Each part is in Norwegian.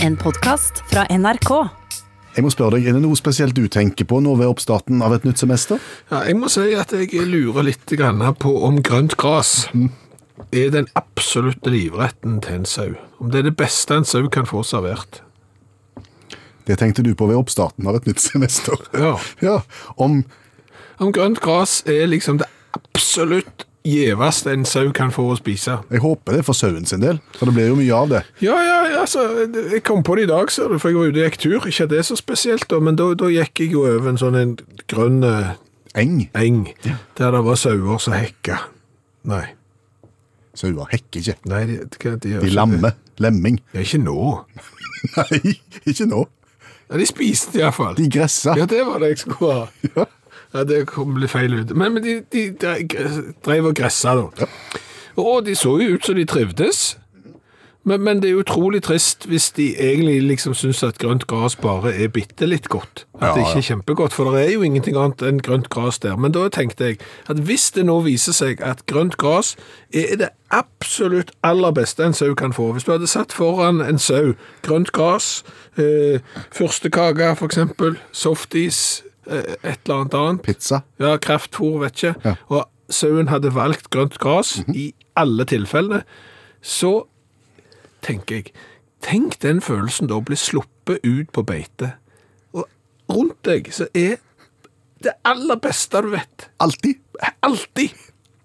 En podkast fra NRK. Jeg må spørre deg, Er det noe spesielt du tenker på nå ved oppstarten av et nytt semester? Ja, jeg må si at jeg lurer litt på om grønt gras er den absolutte livretten til en sau. Om det er det beste en sau kan få servert. Det tenkte du på ved oppstarten av et nytt semester. Ja. Ja, Om Om grønt gras er liksom det absolutt gjeveste en sau kan få å spise. Jeg håper det for sauen sin del, for det blir jo mye av det. Ja, ja, altså, jeg kom på det i dag, ser du, for jeg var ute og gikk tur. Ikke at det er så spesielt, da, men da, da gikk jeg jo over en sånn en grønn Eng. Eng. ja. der det var sauer som hekka. Nei, Sauer hekker ikke. nei, de, de, de, De lammer. Lemming. Ja, ikke nå. Nei, ikke nå. Ja, de spiste i hvert fall. De gressa. Ja, det var det jeg skulle ha. Ja. Ja, det kom litt feil ut. Men, men de, de, de drev og gressa da. Og de så jo ut som de trivdes. Men, men det er utrolig trist hvis de egentlig liksom syns at grønt gras bare er bitte litt godt. At Ja, det ikke er kjempegodt, for det er jo ingenting annet enn grønt gras der. Men da tenkte jeg at hvis det nå viser seg at grønt gras er det absolutt aller beste en sau kan få Hvis du hadde satt foran en sau grønt gras, eh, fyrstekake eksempel, softis, et eller annet annet Pizza. ja, kraftfôr, vet ikke. Ja. Og sauen hadde valgt grønt gras i alle tilfellene. Så tenker jeg, tenk den følelsen da å bli sluppet ut på beite. Og rundt deg så er det aller beste du vet. Alltid. Alltid.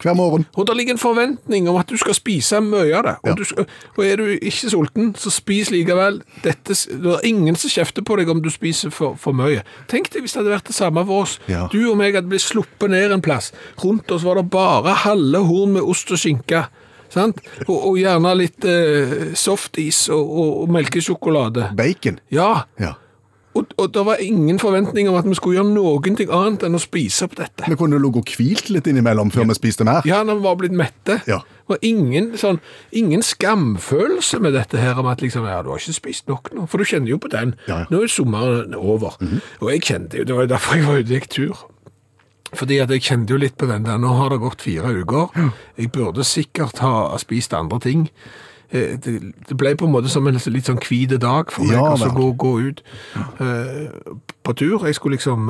Hver morgen. Og det ligger en forventning om at du skal spise mye av det. Og, Ja. du skal, og er du ikke sulten, så spis likevel. Dette, det er ingen som kjefter på deg om du spiser for, for mye. Tenk deg hvis det hadde vært det samme for oss. Ja. Du og meg hadde blitt sluppet ned en plass. Rundt oss var det bare halve horn med ost og skinke. Sant? Og, og gjerne litt eh, softis og, og, og melkesjokolade. Bacon. Ja, Ja. Og, og det var ingen forventning om at vi skulle gjøre noen ting annet enn å spise opp dette. Vi kunne ligget og hvilt litt innimellom før vi spiste mer. Ja, når vi var blitt mette. Ja. Og ingen, sånn, ingen skamfølelse med dette her om at liksom, ja, du har ikke spist nok nå. For du kjenner jo på den. Ja, ja. Nå er sommeren over. Og jeg kjente jo, det var jo derfor jeg var ute og gikk tur. Fordi at jeg kjente jo litt på den der, nå har det gått fire uker. Jeg burde sikkert ha spist andre ting. Eh, Det, det ble på en måte som en litt sånn hvit dag for meg Ja, å gå, gå ut eh, på tur. Jeg skulle liksom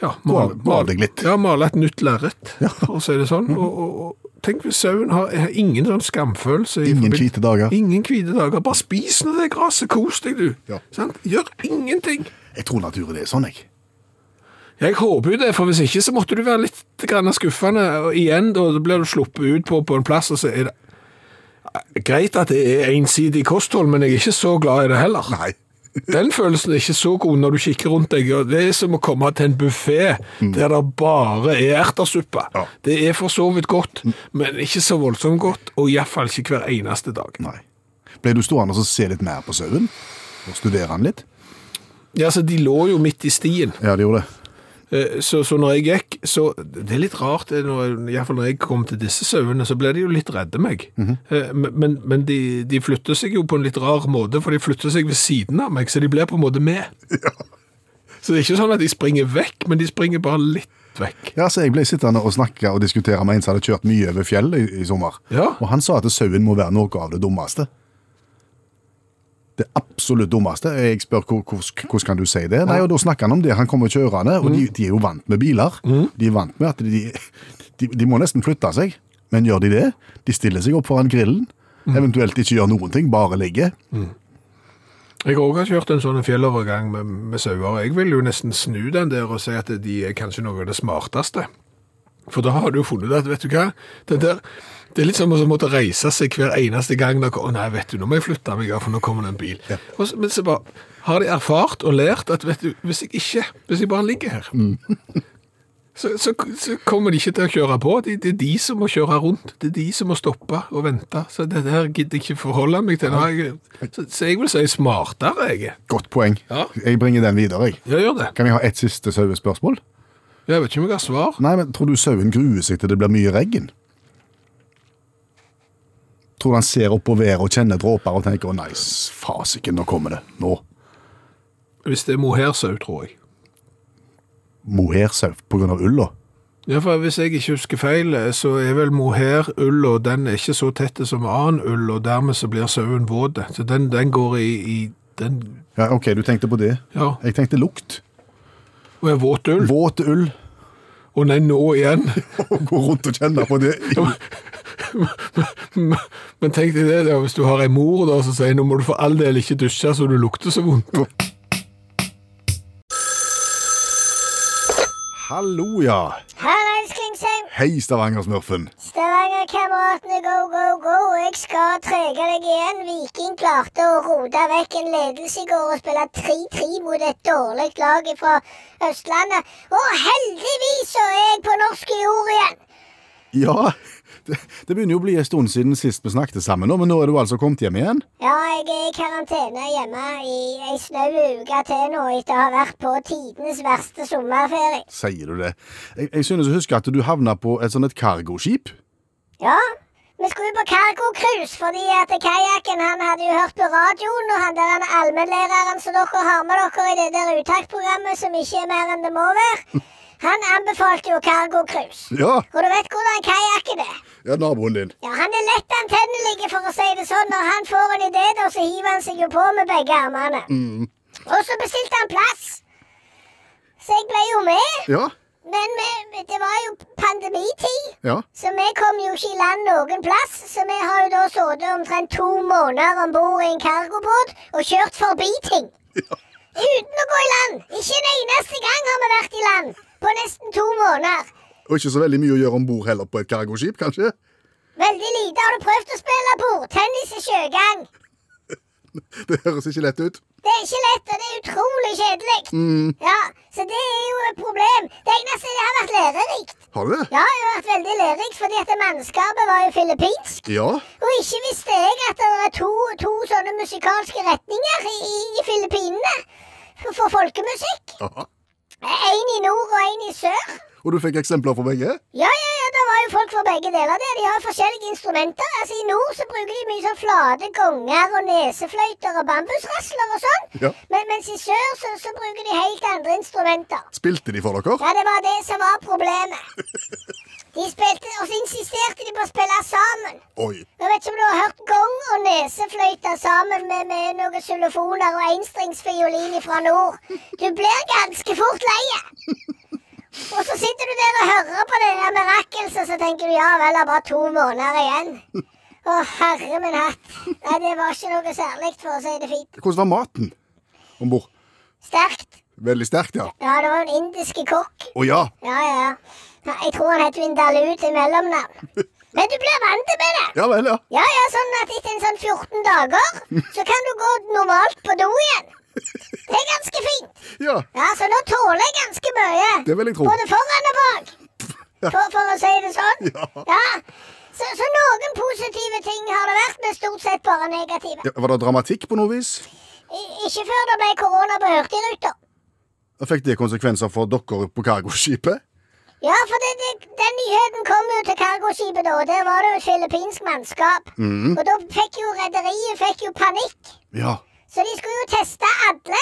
ja, male, male. Ja, male et nytt lerret, for å si det sånn. Og, og, og tenk hvis sauen har, har ingen sånn skamfølelse. Ingen hvite dager. Ingen hvite dager. Bare spis nå det gresset. Kos deg, du. Ja. Sånn? Gjør ingenting. Jeg tror naturen er sånn, jeg. Jeg håper jo det, for hvis ikke så måtte du være litt skuffende. Og igjen, da blir du sluppet ut på, på en plass, og så er det Greit at det er ensidig kosthold, men jeg er ikke så glad i det heller. Nei. Den følelsen er ikke så god når du kikker rundt deg. og Det er som å komme til en buffé der det bare er ertesuppe. Ja. Det er for så vidt godt, men ikke så voldsomt godt, og iallfall ikke hver eneste dag. Nei. Ble du stående og se litt mer på sauen? Og studere den litt? Ja, altså, De lå jo midt i stien, Ja, de gjorde det. Eh, så, så når jeg gikk så Det er litt rart, når, iallfall når jeg kom til disse sauene, så ble de jo litt redde meg. Mm Men, men, men de, de flytter seg jo på en litt rar måte, for de flytter seg ved siden av meg, så de blir på en måte med. Så det er ikke sånn at de springer vekk, men de springer bare litt vekk. Ja, så Jeg ble sittende og snakke og diskutere med en som hadde kjørt mye over fjellet i, i sommer. Ja. Og Han sa at sauen må være noe av det dummeste. Det absolutt dummeste. Jeg spør hvor- hvor- hvordan kan du si det? Nei, og Da snakker han om det. Han kommer kjørende, og de, de er jo vant med biler. De er vant med at de, de, de må nesten flytte seg. Men gjør de det? De stiller seg opp foran grillen. Eventuelt ikke gjør noen ting, bare ligger. Jeg har også kjørt en sånn fjellovergang med, med sauer. Jeg vil jo nesten snu den der og si at de er kanskje noe av det smarteste. For da har du jo funnet at, vet du hva, den der, det er litt som å måtte reise seg hver eneste gang. Når, å nei, vet du, nå må jeg flytte meg, for nå kommer det en bil. Ja. så, men så bare, har de erfart og lært at, vet du, hvis jeg ikke, hvis jeg bare ligger her, så, så, så kommer de ikke til å kjøre på. Det, det er de som må kjøre rundt. Det er de som må stoppe og vente. Så dette her gidder jeg ikke forholde meg til. Jeg, så, så jeg vil si smartere, jeg. Godt poeng. Ja. Jeg bringer den videre. jeg. jeg gjør det. Kan jeg ha ett siste sauespørsmål? Jeg vet ikke om jeg har svar. Nei, men Tror du sauen gruer seg til det blir mye regn? Tror han ser opp på været og kjenner dråper og tenker 'Å nei, fasiken, nå kommer det'. Nå. Hvis det er mohersau, tror jeg. Mohersau pga. ulla. Ja, for Hvis jeg ikke husker feil, så er vel mohair-ulla den er ikke så tett som annen ull, og dermed så blir sauen våt. Så den, den går i, i den Ja, OK, du tenkte på det. Ja. Jeg tenkte lukt. Og er våt ull. Våt ull. Og nei, nå igjen. Og gå rundt og kjenne på det. Men tenk deg det, da, hvis du har ei mor da, som sier nå må du for all del ikke dusje så du lukter så vondt. Hallo, ja. Hallais, Klingsheim. Hei, Stavanger-smurfen. Stavanger-kameratene, go, go, go. Jeg skal trege deg igjen. Viking klarte å rote vekk en ledelse i går og spille 3-3 mot et dårlig lag fra Østlandet. Og heldigvis så er jeg på norsk jord igjen. Ja, det, det begynner jo å bli en stund siden sist vi snakket sammen, nå, men nå er du altså kommet hjem igjen? Ja, jeg er i karantene hjemme i ei snau uke til nå etter å ha vært på tidenes verste sommerferie. Sier du det? Jeg, jeg synes å huske at du havna på et sånt et cargoskip. Ja, vi skulle på cargo-cruise fordi at kajakken han hadde jo hørt på radioen, og han der allmennlæreren som dere har med dere i det der uttaksprogrammet som ikke er mer enn det må være, han anbefalte jo cargo-cruise. Ja, Og du vet hvordan kajakken er? ja naboen din. Ja, Han er lett antennelig, for å si det sånn. Når han får en idé, da, så hiver han seg jo på med begge armene. Og så bestilte han plass. Så jeg ble jo med. Ja, Men vi- det var jo pandemitid, ja. så vi kom jo ikke i land noen plass. Så vi har jo da sittet omtrent to måneder om bord i en cargobåt og kjørt forbi ting. Uten å gå i land. Ikke en eneste gang har vi vært i land på nesten to måneder. Og ikke så veldig mye å gjøre om bord heller på et cargoskip, kanskje? Veldig lite. Har du prøvd å spille bordtennis i sjøgang? Det høres ikke lett ut. Det er ikke lett, og det er utrolig kjedelig. Ja, Så det er jo et problem. Det eneste det har vært lærerikt. Har du det? Ja, det har vært veldig lærerikt, fordi at mannskapet var jo filippinsk. Ja. Og ikke visste jeg at det er to, to sånne musikalske retninger i, i Filippinene for, for folkemusikk. Aha. En i nord og en i sør. Og du fikk eksempler for begge? Ja, ja, ja, det var jo folk fra begge deler der. De har forskjellige instrumenter. Altså I nord så bruker de mye sånn flate gonger og nesefløyter og bambusrasler og sånn. Ja. Men, mens i sør så, så bruker de helt andre instrumenter. Spilte de for dere? Ja, det var det som var problemet. De spilte, Og så insisterte de på å spille sammen. Oi. Jeg vet ikke om du har hørt gong og nesefløyte sammen med, med noen xylofoner og enstringsfiolin fra nord. Du blir ganske fort leie. Og så sitter du der og hører på det der mirakelset, så tenker du ja vel, det er bare to måneder igjen. Å, herre min hatt. Nei, det var ikke noe særlig, for å si det fint. Hvordan var maten om bord? Sterkt. Veldig sterkt, ja. Ja, det var en indiske kokk. Å ja. Ja, ja, ja. Ja, Jeg tror han het Vindaloo til mellomnavn. Men du blir vant med det. Ja vel, ja. Ja, ja, sånn at etter en sånn 14 dager, så kan du gå normalt på do igjen. Det er ganske fint. Ja. Ja, så nå tåler jeg ganske mye. Det vil jeg tro. Både foran og bak. For, for å si det sånn. Ja. Ja. Så, så noen positive ting har det vært, men stort sett bare negative. ja. Var det dramatikk på noe vis? I, ikke før det ble korona på Hurtigruta. Fikk det konsekvenser for dere på cargoskipet? Ja, for det, det, den nyheten kom jo til cargoskipet da, og der var det jo filippinsk mannskap. Mm. Og da fikk jo rederiet fikk jo panikk. Ja. Så de skulle jo teste alle.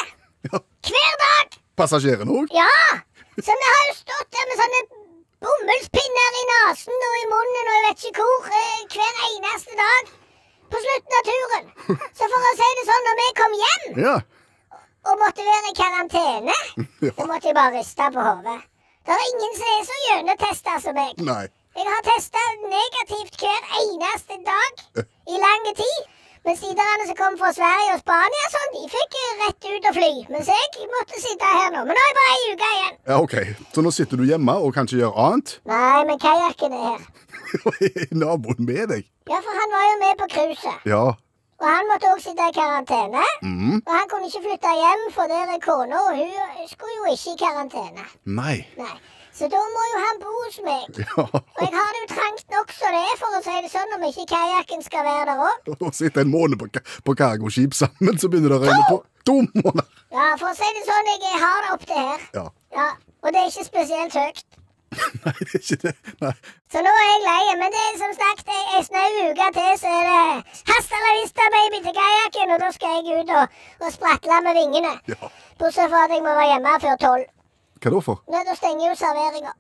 ja. Hver dag. Passasjerene òg? Ja! Så vi har jo stått der med sånne bomullspinner i nesen og i munnen og jeg vet ikke hvor eh, hver eneste dag på slutten av turen. Så for å si det sånn, når vi kom hjem Ja. og måtte være i karantene, Ja. så måtte jeg bare riste på hodet. Det er ingen som er så gjennomtesta som meg. Nei. Jeg har testa negativt hver eneste dag i lang tid. Mens de der som kom fra Sverige og Spania, sånn, de fikk rett ut og fly. Mens jeg måtte sitte her nå. Men nå er jeg bare ei uke igjen. Ja, OK. Så nå sitter du hjemme og kan ikke gjøre annet? Nei, men kajakken er her. Er naboen med deg? Ja, for han var jo med på cruiset. Ja. Og han måtte òg sitte i karantene. Mm. Og han kunne ikke flytte hjem, for der er kona, og hun skulle jo ikke i karantene. Nei. Nei. Så da må jo han bo hos meg. Ja. Og jeg har det jo trangt nok så det er, for å si det sånn, om ikke kajakken skal være der òg. Å sitte en måned på, på cargoskip sammen, så begynner det å regne på to måneder. Ja, for å si det sånn, jeg har det opp til her. Ja. Ja, Og det er ikke spesielt høyt. Nei, det er ikke det. Nei. Så nå er jeg lei. Men det er som sagt ei snau uke til, så er det hasta baby, til kajakken. Og da skal jeg ut og, og spratle med vingene. Ja. Bortsett fra at jeg må være hjemme før tolv. Hva da for? Nei, Da stenger jo serveringa.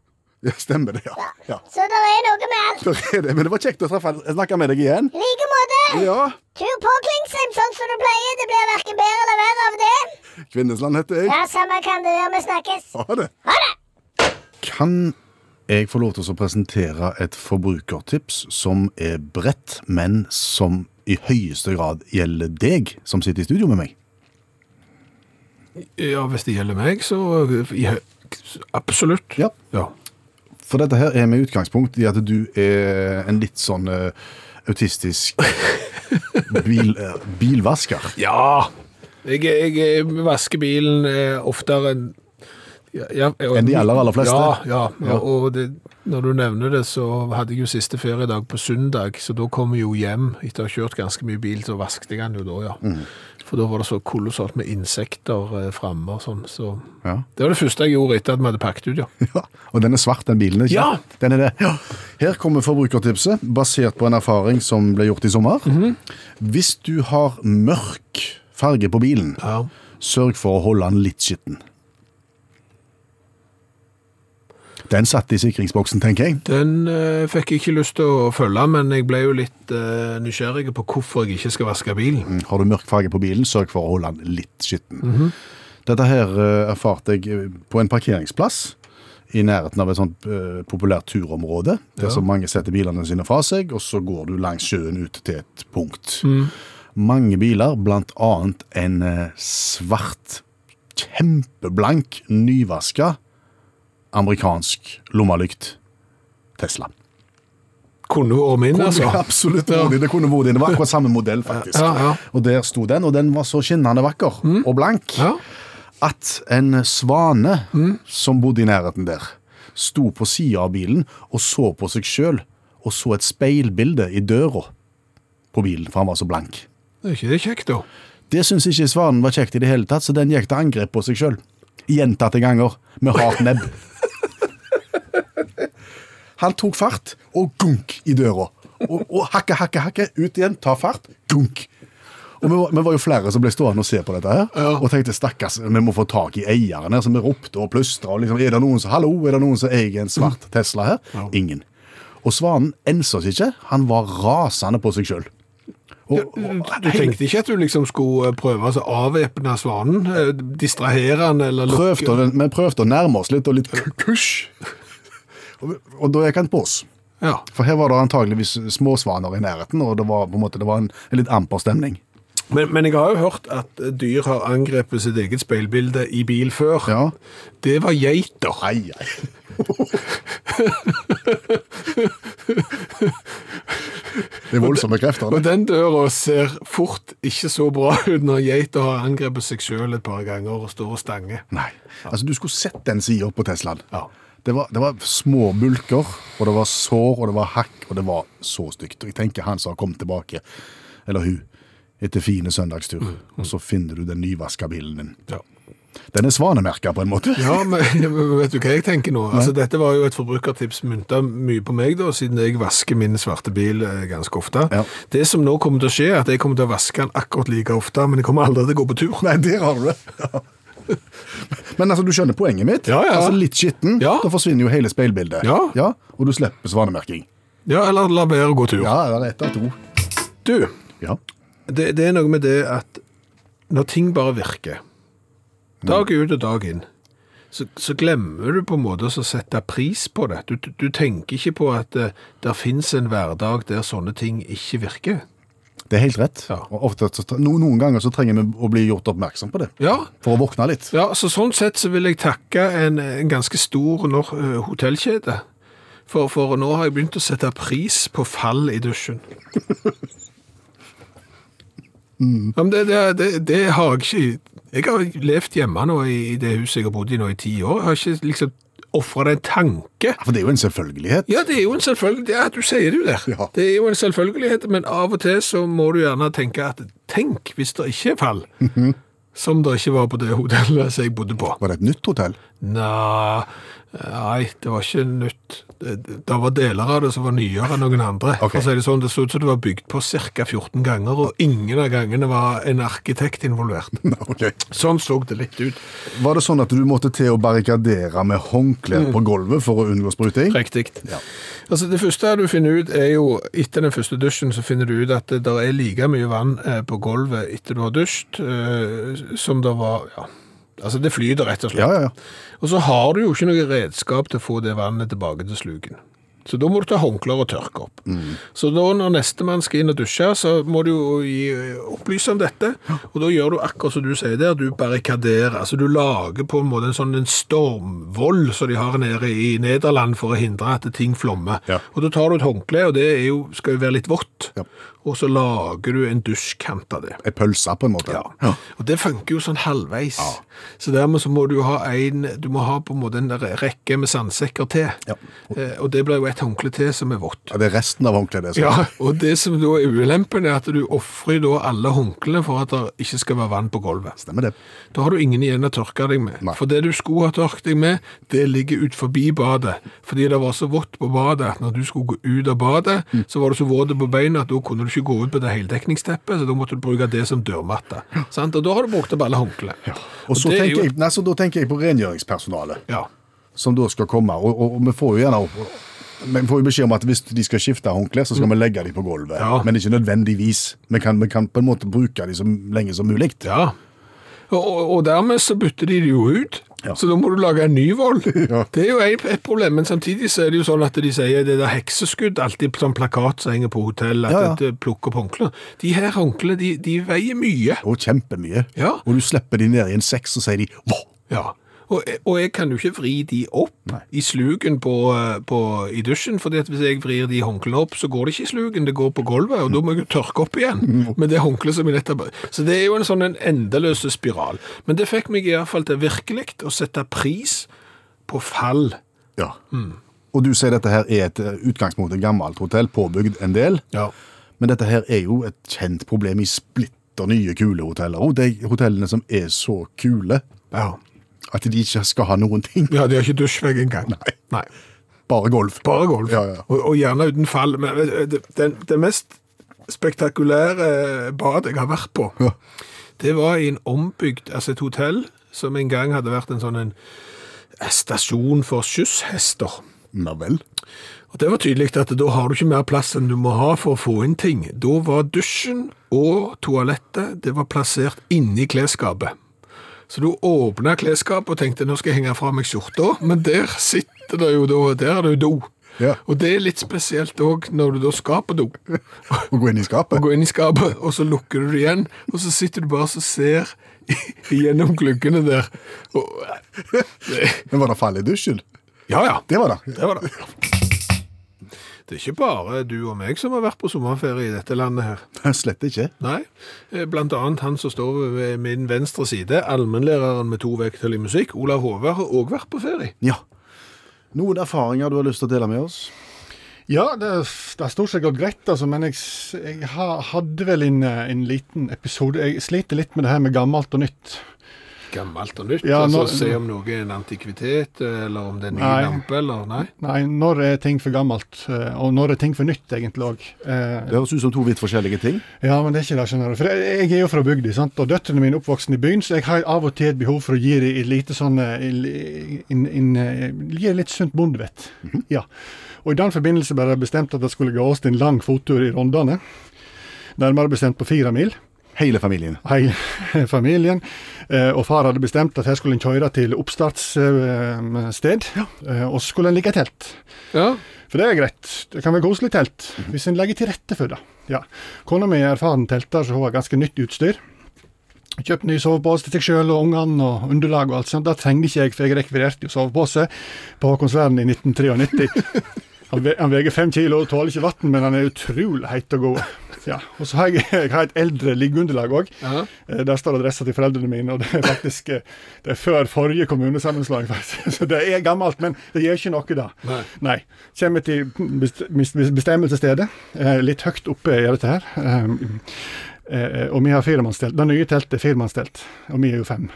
Ja, stemmer det, ja. ja. Så det er noe med alt. Der er det. Men det var kjekt å treffe, snakke med deg igjen. I like måte. Ja. Tur på Klingsheim sånn som du pleier. Det blir hverken bedre eller verre av det. Kvinnesland heter jeg. Ja, samme kan det være. Vi snakkes. Ha det. Ha det. Kan jeg få lov til å presentere et forbrukertips som er bredt, men som i høyeste grad gjelder deg som sitter i studio med meg? Ja, hvis det gjelder meg, så ja, absolutt. Ja. ja. For dette her er med utgangspunkt i at du er en litt sånn uh, autistisk bil, uh, bilvasker. Ja! Jeg, jeg, vasker bilen eh, oftere enn ja, ja, Enn de aller, aller fleste? Ja, ja. Ja. og, det, når du nevner det, så hadde jeg jo siste feriedag på søndag, så da kom jeg jo hjem etter å ha kjørt ganske mye bil, så vasket jeg den jo da, ja. Mm. For da var det så kolossalt med insekter eh, framme og sånn, så Ja. det var det første jeg gjorde etter at vi hadde pakket ut, ja. Ja, og den er svart, den bilen, ikke Ja. Den er det. Her kommer forbrukertipset, basert på en erfaring som ble gjort i sommer. Hvis du har mørk farge på bilen, ja. sørg for å holde den litt skitten. Den satt i sikringsboksen, tenker jeg. Den eh, fikk jeg ikke lyst til å følge, men jeg ble jo litt eh, nysgjerrig på hvorfor jeg ikke skal vaske bilen. Mm, Har du mørk farge på bilen, sørg for å holde den litt skitten. Dette her eh, erfarte jeg eh, på en parkeringsplass i nærheten av et sånt eh, populært turområde, der så mange setter bilene sine fra seg, og så går du langs sjøen ut til et punkt. Mange biler, blant annet en eh, svart, kjempeblank, nyvaska amerikansk lommelykt Tesla. Kunne vært min, altså. Absolutt Ja. Det kunne vært din. Det var akkurat samme modell, faktisk. Ja, ja. Og der sto den, og den var så skinnende vakker og blank at en svane som bodde i nærheten der, sto på sida av bilen og så på seg sjøl, og så et speilbilde i døra på bilen, for han var så blank. Er ikke det kjekt, da? Det syns ikke svanen var kjekt i det hele tatt, så den gikk til angrep på seg sjøl. Gjentatte ganger, med hardt nebb. Han tok fart, og gunk i døra. Og, og hakke, hakke, hakke, ut igjen, ta fart, gunk. Og vi var, vi var jo flere som ble stående og se på dette her, Ja. og tenkte stakkars, vi må få tak i eieren her, så vi ropte og plystra. Og liksom, er det noen som, hallo, er det noen som eier en svart Tesla her? Ingen. Og svanen ensa oss ikke, han var rasende på seg sjøl. Du tenkte ikke at du liksom skulle prøve altså, å avvæpne svanen? eh, Distrahere han, eller lukke prøvde, vi prøvde å nærme oss litt, og litt ku- kusj. Og, og da gikk han på oss. Ja. For her var det antageligvis småsvaner i nærheten, og det var på en måte det var en, en litt amper stemning. Men, men jeg har jo hørt at dyr har angrepet sitt eget speilbilde i bil før. Ja. Det var geiter. Ai, ai. det er voldsomme krefter. Og den døra ser fort ikke så bra ut når geiter har angrepet seg sjøl et par ganger og står og stanger. Nei. Altså, du skulle sett den sida på Teslaen. Ja. Det var, det var små bulker, og det var sår, og det var hakk, og det var så stygt. Og jeg tenker han som har kommet tilbake, eller hun, etter fine søndagstur, og så finner du den nyvaska bilen din. Ja. Den er svanemerka på en måte. Ja, men vet du hva jeg tenker nå? Altså, dette var jo et forbrukertips mynta mye på meg, da, siden jeg vasker min svarte bil eh, ganske ofte. Ja. Det som nå kommer til å skje, er at jeg kommer til å vaske den akkurat like ofte, men jeg kommer aldri til å gå på tur. Nei, der har du det. Ja. Men altså, du skjønner poenget mitt? Ja, ja. Altså, Litt skitten, Ja. da forsvinner jo hele speilbildet. Ja. Og du slipper svanemerking. Ja, eller la være å gå tur. Ja, det er ett av to. Du, Ja. det, det er noe med det at når ting bare virker, dag ut og dag inn, så, så glemmer du på en måte å sette pris på det. Du, du, tenker ikke på at det der finnes en hverdag der sånne ting ikke virker. Det er helt rett. Ja. Og ofte, så, noen ganger så trenger vi å bli gjort oppmerksom på det. Ja, For å våkne litt. Ja, så sånn sett så vil jeg takke en, en ganske stor nor- hotellkjede. For, for nå har jeg begynt å sette pris på fall i dusjen. Ja, men det, det, det, det har jeg ikke Jeg har levd hjemme nå i, i det huset jeg har bodd i nå i ti år. Jeg har ikke liksom ofra det en tanke. For det er jo en selvfølgelighet. Ja, det er jo en selvfølgelighet. Ja, du sier det jo der. Ja. Det er jo en selvfølgelighet, men av og til så må du gjerne tenke at tenk hvis det ikke er fall. Som det ikke var på det hotellet som jeg bodde på. Var det et nytt hotell? Nei, nei, det var ikke nytt. Det, det var deler av det som var nyere enn noen andre. Okay. For å si Det sånn, det så ut som det var bygd på ca. 14 ganger, og ingen av gangene var en arkitekt involvert. Okay. Sånn så det litt ut. Var det sånn at du måtte til å barrikadere med håndklær på gulvet for å unngå spruting? Riktig. Ja. Altså Det første du finner ut, er jo etter den første dusjen, så finner du ut at det er like mye vann eh, på gulvet etter du har dusjet, eh, som det var ja. Altså Det flyter, rett og slett. Ja, ja, ja. Og så har du jo ikke noe redskap til å få det vannet tilbake til sluken. Så da må du ta håndklær og tørke opp. Så da når nestemann skal inn og dusje, så må du jo gi, opplyse om dette. Og da gjør du akkurat som du sier der, du barrikaderer. Altså du lager på en måte en sånn en stormvoll som de har nede i Nederland for å hindre at ting flommer. Ja. Og da tar du et håndkle, og det jo, skal jo være litt vått. Ja. Og så lager du en dusjkant av det. Ei pølse, på en måte. Ja. Og det funker jo sånn halvveis. Så dermed så må du ha en, du må ha på en måte en rekke med sandsekker til. Ja. Eh, og det blir jo et håndkle til som er vått. Ja, Det er resten av håndkleet. det. Ja, og det som da er ulempen er at du offrer da alle håndklene for at det ikke skal være vann på gulvet. Stemmer det. Da har du ingen igjen å tørke deg med. Nei. For det du skulle ha tørket deg med, det ligger ut forbi badet. Fordi det var så vått på badet at når du skulle gå ut av badet, Mm. så var du så våt på beina at da kunne du ikke gå ut på det heldekningsteppet, så da måtte du bruke det som dørmatte. Sant? Og da har du brukt opp alle håndklene. Og så tenker, jo- jeg, nei, så da tenker jeg på rengjøringspersonalet, Ja. som da skal komme. Og, og, og vi får jo gjerne opp, vi får jo beskjed om at hvis de skal skifte håndklær, så skal vi legge dem på gulvet. Ja. Men ikke nødvendigvis. Vi kan, vi kan på en måte bruke dem så lenge som mulig. Ja. Og, og dermed så bytter de det jo ut. Ja. Så da må du lage en ny vold. Ja. Det er jo et, problem, men samtidig så er det jo sånn at de sier det der hekseskudd, alltid sånn plakat som henger på hotell, at Ja, ja. det plukker opp håndklær. De her håndklærne, de, de veier mye. Og kjempemye. Ja. Og du slipper de ned i en sekk, så sier de Vå! Ja. Og, og jeg kan jo ikke vri de opp Nei. i sluken på, på, i dusjen, at hvis jeg vrir de håndklærne opp, så går det ikke i sluken, det går på gulvet, og da må jeg jo tørke opp igjen med det håndkleet som jeg nettopp Så det er jo en sånn en endeløs spiral. Men det fikk meg i hvert fall til virkelig å sette pris på fall. Ja. Og du sier dette her er et eh, utgangspunkt et gammelt hotell, påbygd en del. Ja. Men dette her er jo et kjent problem i splitter nye kule hoteller. Og de hotellene som er så kule Ja. At de ikke skal ha noen ting. ja de har ikke dusjvegg engang. Nei. Nei. Bare golf. Bare golf. Ja, ja. Og, og gjerne uten fall. Men du, det, det, det mest spektakulære badet jeg har vært på, Ja. det var i en ombygd, altså et hotell, som en gang hadde vært en sånn en stasjon for skysshester. Nå vel. Og det var tydelig at da har du ikke mer plass enn du må ha for å få inn ting. Da var dusjen og toalettet det var plassert inni klesskapet. Så du åpna klesskapet og tenkte nå skal jeg henge fra meg skjorta, men der sitter det jo da, der er det jo do. Ja. Og det er litt spesielt òg når du da skal på do. Og gå inn i skapet. Og gå inn i skapet, og så lukker du det igjen, og så sitter du bare og ser gjennom gluggene der. Og, Men var det fall i dusjen? ja, ja. Det var det. Det var det. Det er ikke bare du og meg som har vært på sommerferie i dette landet her. Slett ikke. Nei, eh, blant annet han som står ved min venstre side, allmennlæreren med to vekttall i musikk, Olav Hove, har òg vært på ferie. Ja. Noen erfaringer du har lyst til å dele med oss? Ja, det, det har stort sett gått greit, altså, men jeg, jeg hadde vel en, eh, en liten episode Jeg sliter litt med det her med gammelt og nytt. Gammelt og nytt, Ja, altså se om noe er en antikvitet, eller om det er ny Nei. lampe, eller nei. Nei, når er ting for gammelt, eh, og når er ting for nytt, egentlig òg. Det høres ut som to vidt forskjellige ting. Ja, men det er ikke det, skjønner du. For jeg, jeg er jo fra bygda, sant, og døtrene mine er oppvoksen i byen, så jeg har av og til et behov for å gi dem lite sånn eh, eh, Gi dem litt sunt bondevett. Ja. Og i den forbindelse ble det bestemt at det skulle gås en lang fottur i Rondane. Nærmere bestemt på fire mil. Hele familien. Hele familien. Eh, og far hadde bestemt at her skulle en kjøre til oppstartssted, ja. og så skulle en ligge i telt. Ja, For det er greit. Det kan være koselig telt, hvis en legger til rette for det. Ja. Kona mi er erfaren telter, så hun har ganske nytt utstyr. Kjøpt ny sovepose til seg sjøl og ungene og underlag og alt sånt. Det trengte ikke jeg, for jeg rekvirerte jo sovepose på Håkonsverden i 1993. Han, ve han veier fem kilo og tåler ikke vann, men han er utrolig heit og god. Ja. Og så har jeg, jeg har et eldre liggeunderlag òg. ja. Eh, Der står adressa til foreldrene mine, og det er faktisk eh, det er før forrige kommunesammenslåing. Så det er gammelt, men det gjør ikke noe da. Nei. Nei. Kommer til best- best- bestemmelsesstedet, eh, litt høyt oppe i dette her. Eh, Eh, og vi har firemannstelt. Det nye teltet er firemannstelt, og vi er jo fem.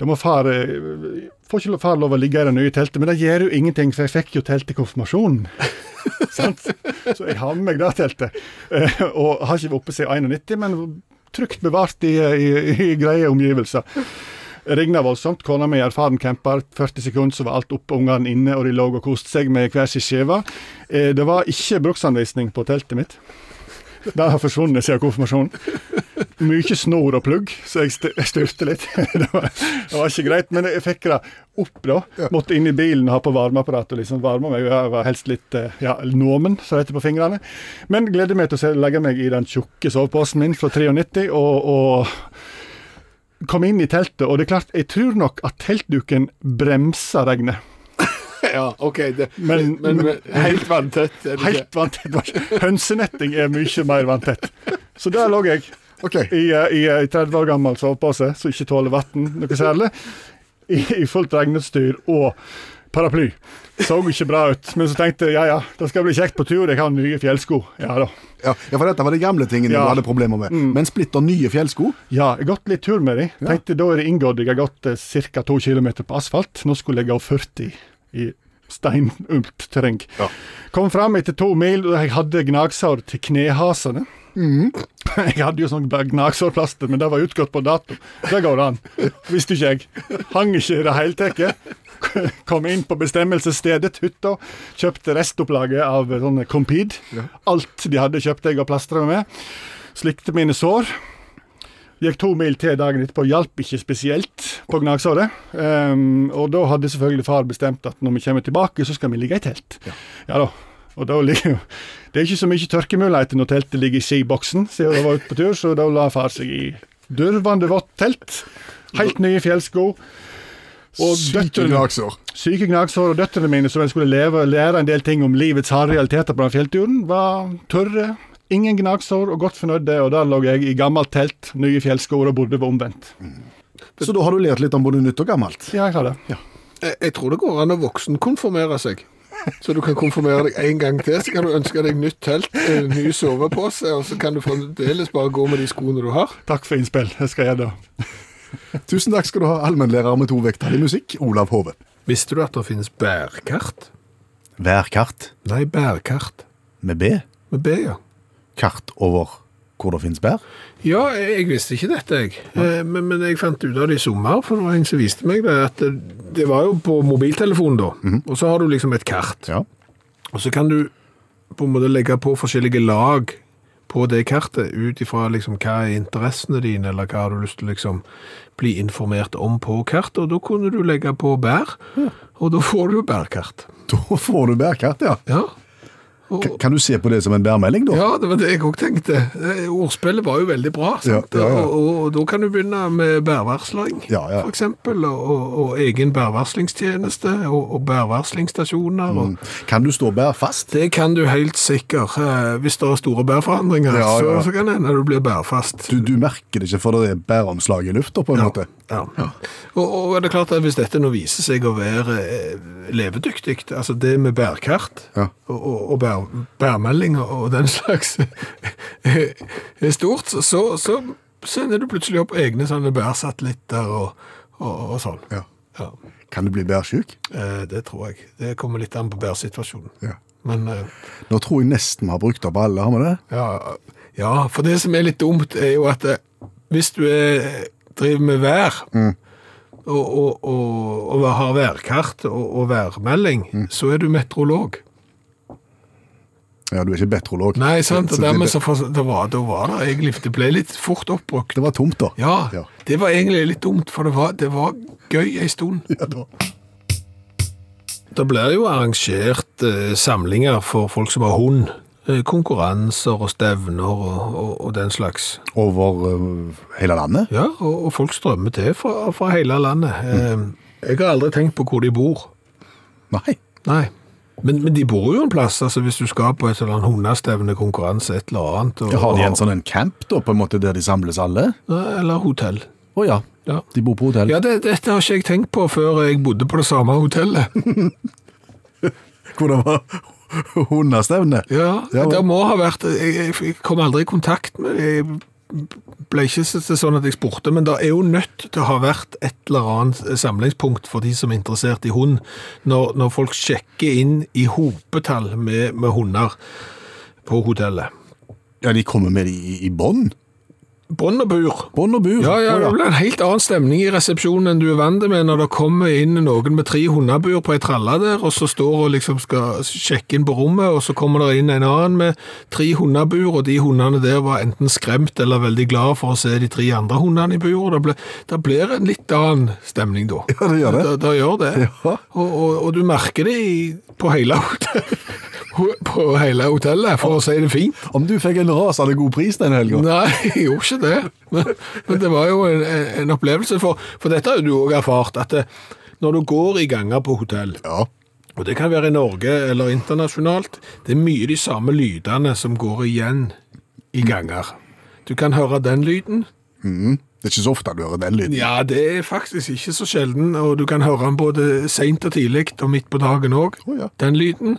Da må far eh, Får ikke far lov å ligge i det nye teltet, men det gjør jo ingenting, for jeg fikk jo telt til konfirmasjonen. Sant? Så jeg har med meg det teltet. Eh, og har ikke vært oppe siden 91, men trygt bevart i, i, i greie omgivelser. Regna voldsomt. Kona mi er erfaren camper. 40 sekunder så var alt oppe, ungene inne, og de lå og koste seg med hver sin skive. Eh, det var ikke bruksanvisning på teltet mitt. Det har forsvunnet siden konfirmasjonen. Mye snor og plugg, så jeg styrte litt. det, var, det var ikke greit, men jeg fikk det opp, da. Måtte inn i bilen og ha på varmeapparat og liksom varme meg. Jeg var helst litt eh, ja, nomen, som det heter på fingrene. Men gleder meg til å legge meg i den tjukke soveposen min fra 93 og, og kom inn i teltet. Og det er klart, jeg tror nok at teltduken bremser regnet. Ja, OK. Det, Men- men, men, helt vanntett. Helt vanntett. Hønsenetting er mye mer vanntett. Så der lå jeg. Okay. i, i, i eh, 30 år gammel sovepose som ikke tåler vann noe særlig, i, i fullt regnestyr og paraply. Så ikke bra ut. Men så tenkte jeg ja ja, det skal bli kjekt på tur, jeg har nye fjellsko. Ja da. Ja, ja, for dette var de gamle tingene Ja. du hadde problemer med. Men splitter nye fjellsko? Ja, jeg har gått litt tur med de. Tenkte Da er det inngått. Jeg har gått eh, ca. 2 km på asfalt. Nå skulle jeg gå 40 i steinømt terreng. Ja. Kom fram etter to mil, og jeg hadde gnagsår til knehasene. Jeg hadde jo sånn gnagsårplaster, men det var utgått på dato. Det går an. Visste ikke jeg. Hang ikke i det hele tatt. Kom inn på bestemmelsesstedet, hytta. Kjøpte restopplaget av sånne Compede. Alt de hadde, kjøpte jeg og plastra med. Slikte mine sår. Gikk to mil til dagen etterpå, hjalp ikke spesielt på gnagsåret. Um, og da hadde selvfølgelig far bestemt at når vi kommer tilbake, så skal vi ligge i telt. Ja, da. Og da ligger jo Det er ikke så mye tørkemuligheter når teltet ligger i skiboksen, siden jeg var ute på tur, så da la far seg i durvende vått telt. Helt nye fjellsko. Og Syke gnagsår. Syke gnagsår og døtrene mine, som jeg skulle leve, lære en del ting om livets harde realiteter på den fjellturen, var tørre. Ingen gnagsår og godt fornøyd det, og der lå jeg i gammelt telt, nye fjellskoer og bodde være omvendt. Så da har du lært litt om både nytt og gammelt? Ja, jeg har det. Jeg, jeg tror det går an å voksenkonfirmere seg. Så du kan konfirmere deg en gang til, så kan du ønske deg nytt telt, en ny sovepose, og så kan du fremdeles bare gå med de skoene du har. Takk for innspill. Jeg skal gjøre det. Tusen takk skal du ha, allmennlærer med to vekttall i musikk, Olav Hove. Visste du at det finnes bærkart? Værkart Nei, bærkart. med B. Med B, ja. Kart over hvor det finnes bær. Ja, jeg, visste ikke dette, jeg. Ja. Men, men jeg fant ut av det i sommer, for det var en som viste meg det. At det, var jo på mobiltelefonen, da. Og så har du liksom et kart. Ja. Og så kan du på en måte legge på forskjellige lag på det kartet, ut ifra liksom hva er interessene dine, eller hva har du lyst til å liksom bli informert om på kartet. Og da kunne du legge på bær, og da får du bærkart. Da får du bærkart, ja. Ja. Og, Kan du se på det som en bærmelding, da? ja, det var det jeg òg tenkte. Eh, Ordspillet var jo veldig bra. Ja, ja, ja. Og, og, da kan du begynne med bærvarsling, Ja, ja. eksempel, og, og, egen bærvarslingstjeneste, og, bærvarslingsstasjoner. Og, Kan du stå bærfast? Det kan du helt sikkert. eh, Hvis det er store bærforandringer. Så, så kan det hende du blir bærfast. Du, du merker det ikke, for det er bæromslag i lufta, på en måte. Ja. Og, og er det klart at hvis dette nå viser seg å være eh, levedyktig, altså det med bærkart Ja. og, og, og bærmeldinger og den slags er stort, så, så sender du plutselig opp egne sånne bærsatellitter og, og, og sånn. Ja. Ja. Kan du bli bærsjuk? Eh, det tror jeg. Det kommer litt an på bærsituasjonen. Ja. Men eh, Nå tror jeg nesten vi har brukt opp alle, har vi det? Ja, ja, for det som er litt dumt, er jo at eh, hvis du er, driver med vær, og, og, og, har værkart og, værmelding, så er du meteorolog. Ja, du er ikke meteorolog. Nei, sant, Så og det- dermed så for, det var, da var det egentlig, det ble litt fort oppbrukt. Det var tomt, da. Ja, Ja. det var egentlig litt dumt, for det var, det var gøy ei stund. Ja, da. Det blir jo arrangert eh, samlinger for folk som har hund. Eh, konkurranser og stevner og, og, og den slags. Over uh, hele landet? Ja, og, og folk strømmer til fra, fra hele landet. Eh, jeg har aldri tenkt på hvor de bor. Nei. Nei. Men, men de bor jo en plass, altså hvis du skal på et eller annet hundestevne, konkurranse, et eller annet. Og, Har de en sånn en camp, da, på en måte, der de samles alle? Eller hotell. Å ja. Ja. De bor på hotell? Ja, det, dette har ikke jeg tenkt på før jeg bodde på det samme hotellet. Hvor det var hundestevne? Ja, Ja, det må ha vært jeg, jeg kom aldri i kontakt med Jeg ble ikke så- så sånn at jeg spurte, men det er jo nødt til å ha vært et eller annet samlingspunkt for de som er interessert i hund, når, når folk sjekker inn i hopetall med, med hunder på hotellet. Ja, de kommer med de i, i bånd. Bånd og bur. Bånd og bur. Ja, ja, det blir en helt annen stemning i resepsjonen enn du er vant med når det kommer inn noen med tre hundebur på ei tralle der, og så står og liksom skal sjekke inn på rommet, og så kommer det inn en annen med tre hundebur, og de hundene der var enten skremt eller veldig glad for å se de tre andre hundene i bur. Det, blir, det blir en litt annen stemning da. Ja, det gjør det. Det, det gjør det. Ja. Og, og, og du merker det i, på hele hotellet. På hele hotellet, for å si det fint. Om du fikk en rasende god pris den helga? Nei, jeg gjorde ikke det. Men, men det var jo en, en opplevelse, for, for dette har du òg erfart, at det, når du går i ganger på hotell, Ja. og det kan være i Norge eller internasjonalt, det er mye de samme lydene som går igjen i ganger. Du kan høre den lyden. Det er ikke så ofte du hører den lyden. Ja, det er faktisk ikke så sjelden, og du kan høre den både seint og tidlig, og midt på dagen òg. Oh, ja. Den lyden.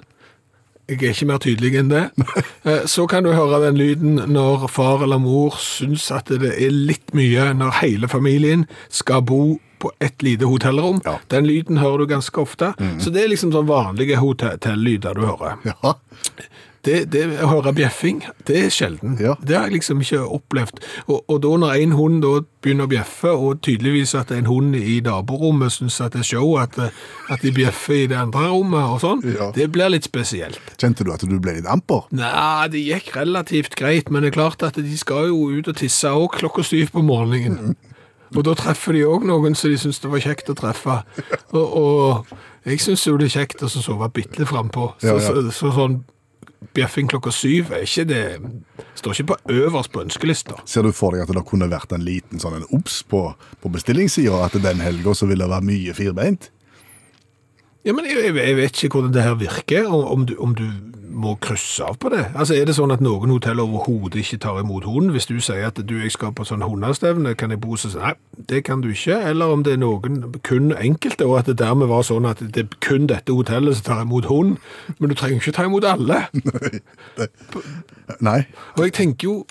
Jeg er ikke mer tydelig enn det. Eh, Så kan du høre den lyden når far eller mor syns at det er litt mye når hele familien skal bo på et lite hotellrom. Ja. Den lyden hører du ganske ofte. Så det er liksom sånn vanlige hotellyder du hører. Ja. Det, det å høre bjeffing, det er sjelden. Ja. Det har jeg liksom ikke opplevd. Og, og da når en hund da begynner å bjeffe, og tydeligvis at en hund i naborommet syns at det er show, at, at de bjeffer i det andre rommet og sånn, Ja. det blir litt spesielt. Kjente du at du ble litt amper? Nei, det gikk relativt greit, men det er klart at de skal jo ut og tisse òg klokka syv på morgenen. Og da treffer de òg noen som de syns det var kjekt å treffe. Og, og jeg syns jo det er kjekt å sove bitte litt frampå. Så, Ja, ja. så, så sånn bjeffing klokka syv er ikke det Står ikke på øverst på ønskelista. Ser du for deg at det kunne vært en liten sånn en obs på, på bestillingssida, at den helga så ville det være mye firbeint? Ja, men jeg, jeg- vet ikke hvordan det her virker, om, du, om du må krysse av på det. Altså, Er det sånn at noen hotell overhodet ikke tar imot hunden? Hvis du sier at du, jeg skal på sånn hundestevne, kan jeg bo så Nei, det kan du ikke. Eller om det er noen, kun enkelte, og at det dermed var sånn at det er kun dette hotellet som tar imot hund. Men du trenger ikke ta imot alle. Nei. Og jeg tenker jo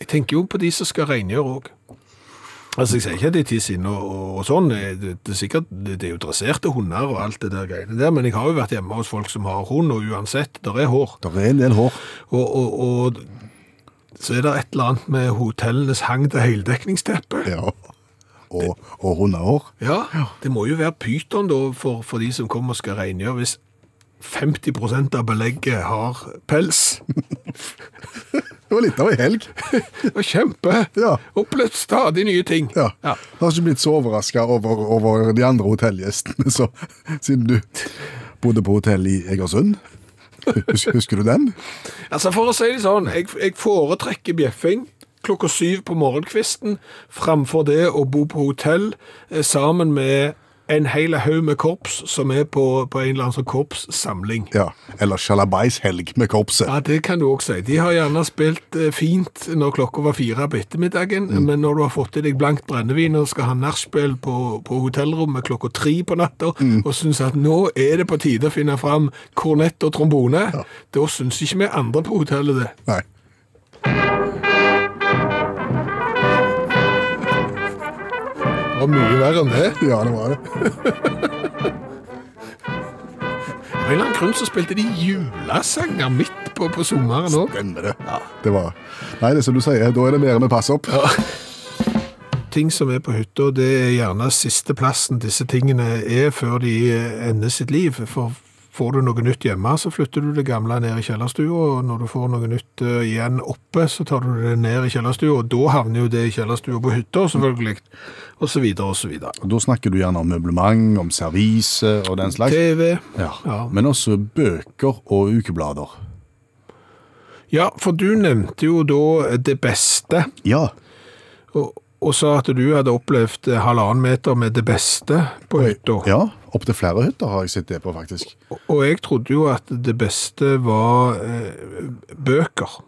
Jeg tenker jo på de som skal rengjøre òg. Altså, Jeg sier ikke at de tisser inn og, og, sånn, det, det, er sikkert, det, det er jo dresserte hunder og alt det der greiene der, men jeg har jo vært hjemme hos folk som har hund, og uansett, der er hår. Det er en del hår. Og, og, og så er det et eller annet med hotellenes hang til heldekningsteppe. Ja. Og, og hundehår. Ja, det må jo være pyton da for, for de som kommer og skal rengjøre, hvis 50% av belegget har pels. Det var litt av ei helg. Det var kjempe. Ja. Opplevd stadig nye ting. Ja. Ja. Jeg har ikke blitt så overraska over, over de andre hotellgjestene, så, siden du bodde på hotell i Egersund. Hus, husker du den? Altså For å si det sånn, jeg, jeg foretrekker bjeffing klokka syv på morgenkvisten framfor det å bo på hotell eh, sammen med en hel haug med korps som er på, på en eller annen sånn korpssamling. Ja. Eller Sjalabais-helg med korpset. Ja, det kan du òg si. De har gjerne spilt eh, fint når klokka var fire på ettermiddagen, men når du har fått i deg blankt brennevin og skal ha nachspiel på, på hotellrommet klokka tre på natta, og syns at nå er det på tide å finne fram kornett og trombone, da syns ikke vi andre på hotellet det. Nei. Det var mye verre enn det. Ja, det var det. Av en eller annen grunn så spilte de julesanger midt på, på sommeren òg. Stemmer det. Ja. Det var Nei, det er som du sier, da er det mer med pass opp. Ting som er på hytta, det er gjerne siste plassen disse tingene er før de ender sitt liv. For får du noe nytt hjemme, så flytter du det gamle ned i kjellerstua, og når du får noe nytt eh, igjen oppe, så tar du det ned i kjellerstua, og da havner jo det i kjellerstua på hytta, selvfølgelig, og så videre og så videre. Og Da snakker du gjerne om møblement, om servise og den slags. TV. Ja. Ja. Men også bøker og ukeblader. Ja, for du nevnte jo da det beste, Ja. og, og sa at du hadde opplevd eh, halvannen meter med det beste på hytta. ja. Opptil flere hytter har jeg sett det på, faktisk. Og jeg trodde jo at det beste var eh, bøker.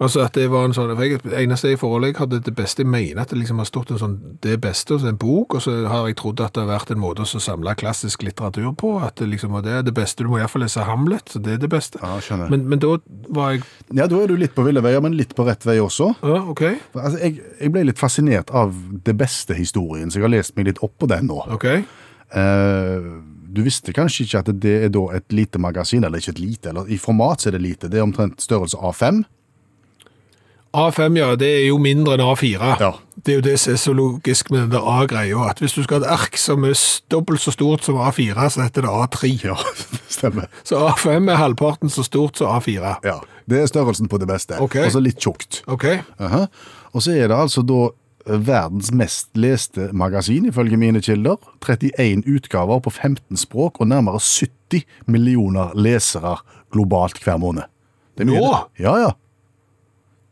Altså at det var en sånn, for jeg, eneste jeg i forhold jeg hadde det beste, jeg mener at det liksom har stått en sånn det beste hos en bok, og så har jeg trodd at det har vært en måte å samle klassisk litteratur på, at det liksom var det er det beste, du må i hvert fall lese Hamlet, så det er det beste. Ja, skjønner. Men, men da var jeg, Ja, da er du litt på ville veier, men litt på rett vei også. ja, ok, Altså, jeg, jeg ble litt fascinert av det beste historien, så jeg har lest meg litt opp på den nå. ok. Uh, du visste kanskje ikke at det er da et lite magasin, eller ikke et lite, eller i format så er det lite. Det er omtrent størrelse A5. A5, ja, det er jo mindre enn A4. Ja. Det er jo det som er så logisk med den der A-greia, at hvis du skal ha et ark som er dobbelt så stort som A4, så heter det A3. Ja, stemmer. Så A5 er halvparten så stort som A4. Ja, Det er størrelsen på det beste. Okay. Og så litt tjukt. Ok, -huh. Og så er det altså da eh, verdens mest leste magasin, ifølge mine kilder. 31 utgaver på 15 språk, og nærmere 70 millioner lesere globalt hver måned. Det er mye, Nå? Ja, ja.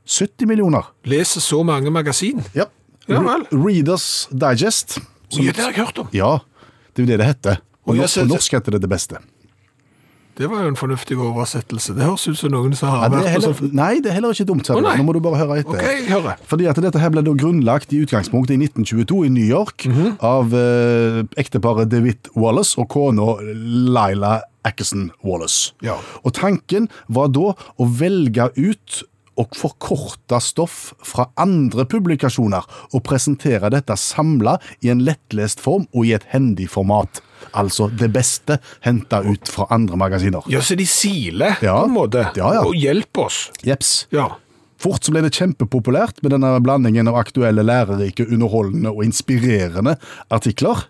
70 millioner. leser så mange magasin. Ja. Ja vel. Readers Digest. Oi, det har jeg hørt om. Ja, det er jo det det heter. Og Oi, norsk, på norsk heter det det beste. Det var jo en fornuftig oversettelse. Det høres ut som noen som har ja, vært på heller, sånn... nei, det er heller ikke dumt. nei. Nå må du bare høre etter. Ok, jeg hører. Fordi at dette her ble da grunnlagt i utgangspunktet i 1922 i New York Mhm. av eh, ekteparet DeWitt Wallace og kona Laila Ackerson Wallace. Ja. Og tanken var da å velge ut og forkorte stoff fra andre publikasjoner og presentere dette samla i en lettlest form og i et hendig format. Altså det beste henta ut fra andre magasiner. Ja, så de siler Ja. på en måte, Ja, ja. og hjelper oss. Jeps. Ja. Fort så ble det kjempepopulært med denne blandingen av aktuelle, lærerike, underholdende og inspirerende artikler.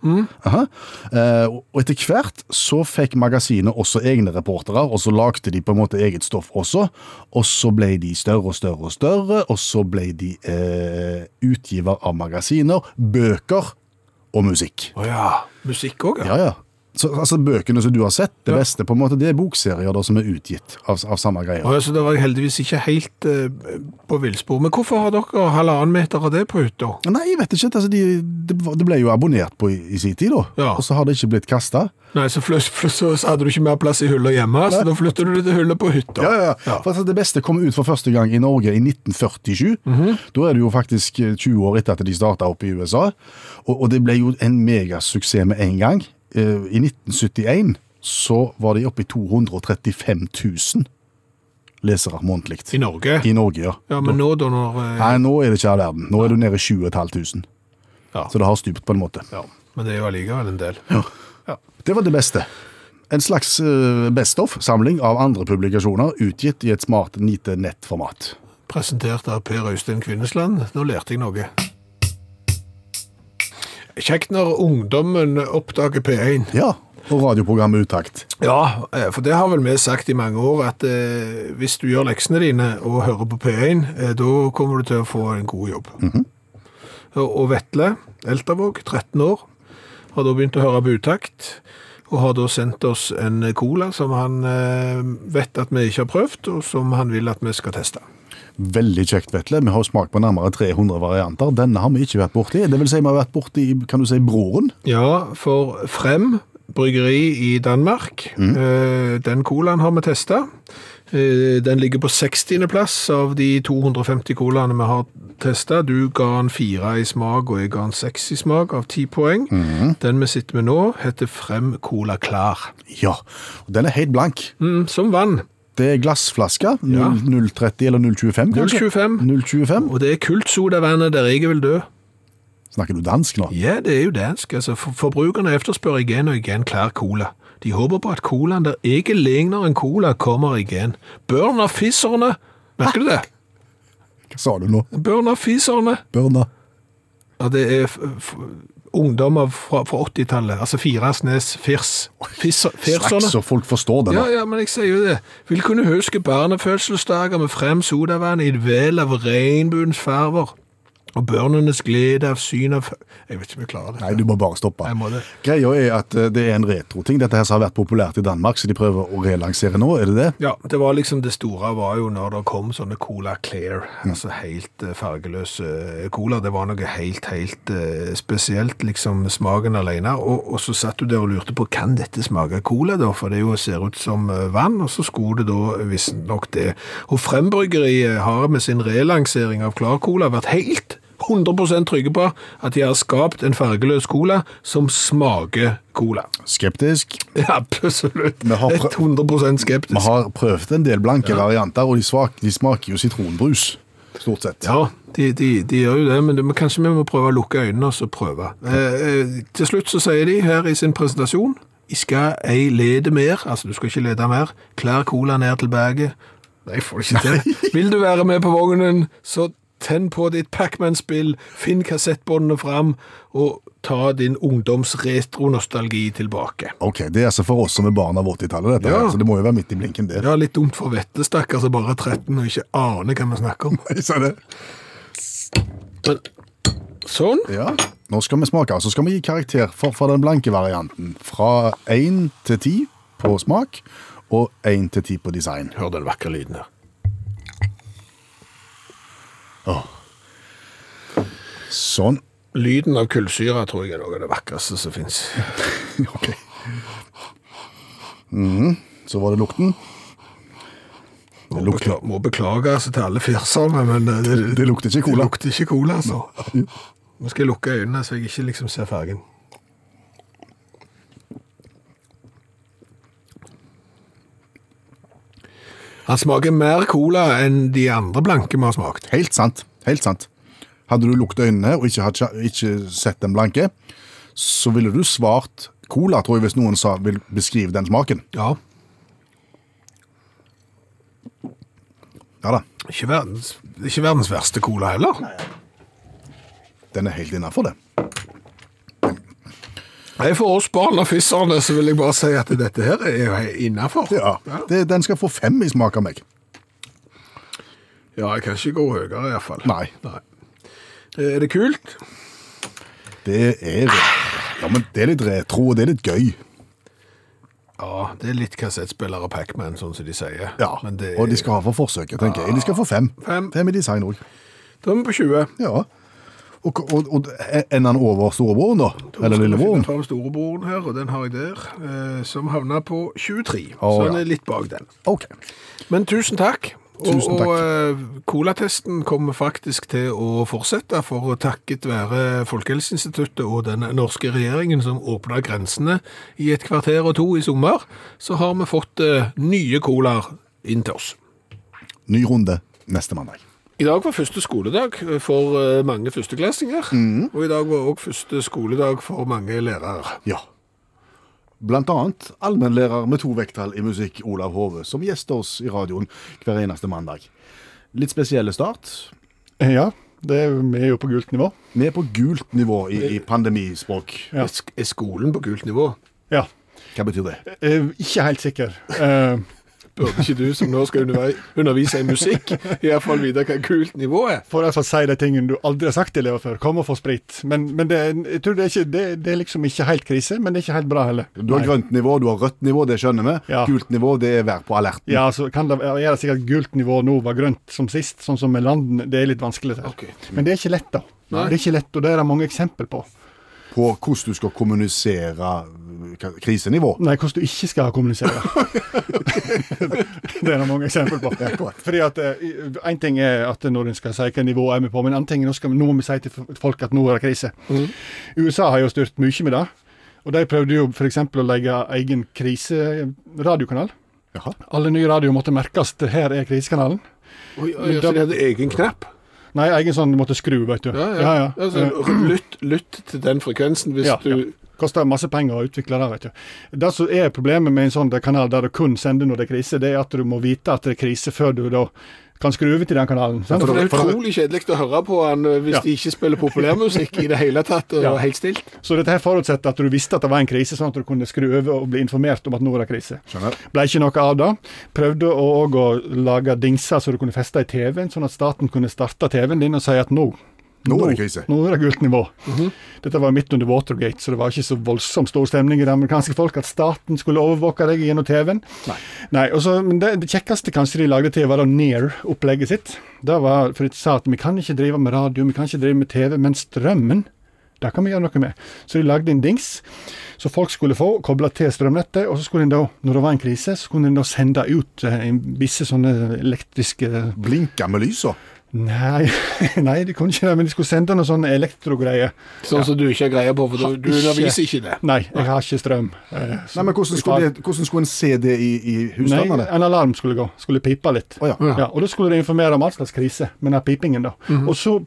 Aha. Eh, og etter hvert så fikk magasinet også egne reportere, og så lagde de på en måte eget stoff også. Og så ble de større og større og større, og så ble de eh, utgiver av magasiner, bøker og musikk. Å ja. Musikk òg, ja. Ja, ja. Så, altså Bøkene som du har sett, det beste, på en måte, det er bokserier da, som er utgitt av, av samme greier. Ja, Så da var jeg heldigvis ikke helt eh, på villspor. Men hvorfor har dere halvannen meter av det på hytta? Nei, jeg vet ikke. Altså, det, de, de ble jo abonnert på i, i sin tid, da. Ja. Og så har det ikke blitt kasta. Nei, så, så hadde du ikke mer plass i hullet hjemme, så da flytter du det til hullet på hytta. Ja, ja, ja. For altså, Det beste kom ut for første gang i Norge i 1947. Mhm. Da er det jo faktisk eh, 20 år etter at de starta opp i USA. Og, og det ble jo en megasuksess med en gang. Eh, I 1971 så var de oppe i 235 000 lesere månedlig. I Norge? I Norge, ja. Ja, men nå da når eh, Nei, nå er det ikke all verden. Nå er du nede i 7500. Ja. Så det har stupt på en måte. ja. Men det er jo allikevel en del. ja, Det var det beste. En slags uh, best-of-samling av andre publikasjoner utgitt i et smart, lite nettformat. Presentert av Per Øystein Kvinnesland. Nå lærte jeg noe. Kjekt når ungdommen oppdager P1. Ja, og radioprogrammet Utakt. Ja, eh, for det har vel vi sagt i mange år, at eh, hvis du gjør leksene dine og hører på P1, eh, da kommer du til å få en god jobb. og, og Vetle Eltervåg, 13 år, har da begynt å høre på Utakt, og har da sendt oss en cola som han eh, vet at vi ikke har prøvd, og som han vil at vi skal teste. Veldig kjekt, Vetle. Vi har smakt på nærmere 300 varianter. Denne har vi ikke vært borti. Det vil si vi har vært borti kan du si, broren. Ja, for Frem bryggeri i Danmark, eh, den colaen har vi testa. Eh, Den ligger på 60. plass av de 250 colaene vi har testa. Du ga den fire i smak, og jeg ga den seks i smak av ti poeng. Den vi sitter med nå, heter Frem Cola Klar. Ja, og den er helt blank. Mm, som vann. Det er glassflaske. Ja. 030 eller 025, kanskje? 025. 025. Og det er kultsodavannet der jeg vil dø. Snakker du dansk nå? Ja, det er jo dansk. Altså, forbrukerne etterspør igjen og igjen klar cola. De håper på at colaen der ikke ligner en cola, kommer igjen. Børn av fisserne! Merker du det? Hva sa du nå? Børn av fisserne! Børna? Ja, det er ungdommer fra, fra 80-tallet. Altså Firasnes, Firs. Firserne. Straks så folk forstår det Ja, ja, men jeg sier jo det. Vil kunne huske barnefødselsdager med frem sodavann i et vel av regnbuens farver. Og børnenes glede av syn av Jeg vet ikke om jeg klarer det. Nei, du må bare stoppe. Jeg må det. Greia er at eh, det er en retroting. Dette her har vært populært i Danmark, så de prøver å relansere nå, er det det? Ja, det var liksom det store var jo når det kom sånne Cola Clear, altså helt eh, fargeløse eh, cola. Det var noe helt, helt spesielt, liksom smaken alene. Og, og så satt du der og lurte på, kan dette smake cola da? For det jo ser ut som vann, og så skulle det da visstnok det. Og Frembryggeriet har med sin relansering av Klar Cola vært helt 100% trygge på at de har skapt en fargeløs cola som smaker cola. Skeptisk. Ja, absolutt. Vi har 100 skeptisk. Vi har prøvd en del blanke varianter, og de, svak, de smaker jo sitronbrus, stort sett. Ja, de, de, de gjør jo det, men det, men kanskje vi må prøve å lukke øynene og så prøve. Eh, eh, til slutt så sier de her i sin presentasjon, jeg skal ei lede mer, altså du skal ikke lede mer, klær cola ned til baget. Nei, får det ikke til. Vil du være med på vognen, så tenn på ditt Pac-Man-spill, finn kassettbåndene fram, og ta din ungdoms retro-nostalgi tilbake. Ok, Det er altså for oss som er barn av 80-tallet, dette Ja. her, så det må jo være midt i blinken der. Ja, litt dumt for vette, stakkar, som bare er 13 og ikke aner hva vi snakker om. Så det. Men, sånn. Ja, nå skal vi smake, så skal vi gi karakter for, for den blanke varianten. Fra 1 til 10 på smak, og 1 til 10 på design. Hør den vakre lyden her. Sånn. Lyden av kullsyre tror jeg er noe av det vakreste som finnes. Ok. Mhm, Så var det lukten. Må, bekla må beklage altså, til alle fjerserne, men det, det, Det lukter ikke cola. Det lukter ikke cola, altså. Nå skal jeg lukke øynene så jeg ikke liksom ser fargen. Han smaker mer cola enn de andre blanke vi har smakt. Helt sant. Helt sant. Hadde du lukket øynene og ikke, hadde, ikke sett den blanke, så ville du svart cola, tror jeg, hvis noen sa, vil beskrive den smaken. Ja, Ja da, ikke verdens, ikke verdens verste cola heller. den er helt innafor det. Nei, For oss barn av fisserne så vil jeg bare si at dette her er jo innafor. Ja, det, Den skal få fem i smak av meg. Ja, jeg kan ikke gå høyere iallfall. Nei. Nei. Er det kult? Det er Ja, men det er litt retro, og det er litt gøy. Ja, det er litt kassettspiller og Pac-Man, sånn som de sier. Ja, Men det Og de skal ha for forsøket, tenker jeg. De skal få fem. Fem. Fem i design òg. Da er vi på 20. Ja. Og, og, og ender den over storebroren, da? Eller lillebroren? Fra storebroren her, og den har jeg der, eh, som havna på 23. Oh, så den ja. er litt bak den. OK. Men tusen takk. Tusen takk. og og colatesten kommer faktisk til å fortsette, for takket være Folkehelseinstituttet og den norske regjeringen som åpna grensene i et kvarter og to i sommer, så har vi fått eh, nye colaer inn til oss. Ny runde neste mandag. I dag var første skoledag for eh, mange førsteklassinger, Mm. og i dag var også første skoledag for mange lærere. Ja. Blant annet allmennlærer med to vekttall i musikk, Olav Hove, som gjester oss i radioen hver eneste mandag. Litt spesielle start. Ja, det er, vi er jo på gult nivå. Vi er på gult nivå i, i pandemispråk. Ja. Er skolen på gult nivå? Ja. Hva betyr det? Eh, ikke helt sikker. Burde ikke du som nå skal undervise i musikk, i hvert fall vite hva kult nivå er? for å si de tingene du aldri har sagt til elever før. Kom og få sprit. Men, men det, jeg tror det, er ikke, det, det er liksom ikke helt krise, men det er ikke helt bra heller. Du har Nei. grønt nivå, du har rødt nivå, det skjønner vi. Ja. Gult nivå, det er vær på alerten. Ja, så kan det være sikkert gult nivå nå var grønt som sist, sånn som med landene. Det er litt vanskelig. Der. Ok. Men det er ikke lett, da. Nei. Det er ikke lett, og det er det mange eksempel på. På hvordan du skal kommunisere krisenivå. Nei, hvordan du ikke skal kommunisere. det er det mange eksempel på. Fordi at Én ting er at når en skal si hvilket nivå er vi på, men en ting er skal, nå må vi si til folk at nå er det krise. USA har jo styrt mye med det. Og de prøvde jo f.eks. å legge egen kriseradiokanal. Jaha. Alle nye radioer måtte merkes til 'her er krisekanalen'. Oi, oi, så de hadde egen knapp? Nei, egen sånn du måtte skru, vet du. Ja, ja. ja. Altså, lytt, lytt til den frekvensen hvis Ja, du ja. Koster masse penger å utvikle det. vet du. Det som er problemet med en sånn kanal der du kun sender når det er krise, det er at du må vite at det er krise før du da kan skru over til den kanalen. sant? For det er utrolig kjedelig å høre på han eh, hvis Ja. de ikke spiller populærmusikk i det hele tatt, og Ja. helt stilt. Så dette her forutsetter at du visste at det var en krise, sånn at du kunne skru over og bli informert om at nå er det krise. Skjønner. Ble ikke noe av det. Prøvde òg å lage dingser så du kunne feste i TV-en, sånn at staten kunne starte TV-en din og si at nå Nå er det krise. Nå er det gult nivå. Dette var midt under Watergate, så det var ikke så voldsomt stor stemning i det amerikanske folk at staten skulle overvåke deg gjennom TV-en. Nei. Nei også, men det, det kjekkeste kanskje de lagde til, var da Near-opplegget sitt. Det var, for de sa at vi kan ikke drive med radio, vi kan ikke drive med TV, men strømmen, det kan vi gjøre noe med. Så de lagde en dings så folk skulle få, kobla til strømnettet, og så skulle en da, når det var en krise, så kunne en da sende ut eh, en visse sånne elektriske Blinka med lysa. Nei, nei, de kunne ikke det, men de skulle sende noe sånn elektrogreier. Sånn som du ikke har greie på, for du, underviser ikke det. Nei, jeg har ikke strøm. Eh, Nei, men hvordan skulle, det, hvordan skulle en se det i, i Nei, husstandene? en alarm skulle gå. Skulle pipe litt. Oh, ja. Ja, og da skulle de informere om all slags krise med den pipingen, da. Og så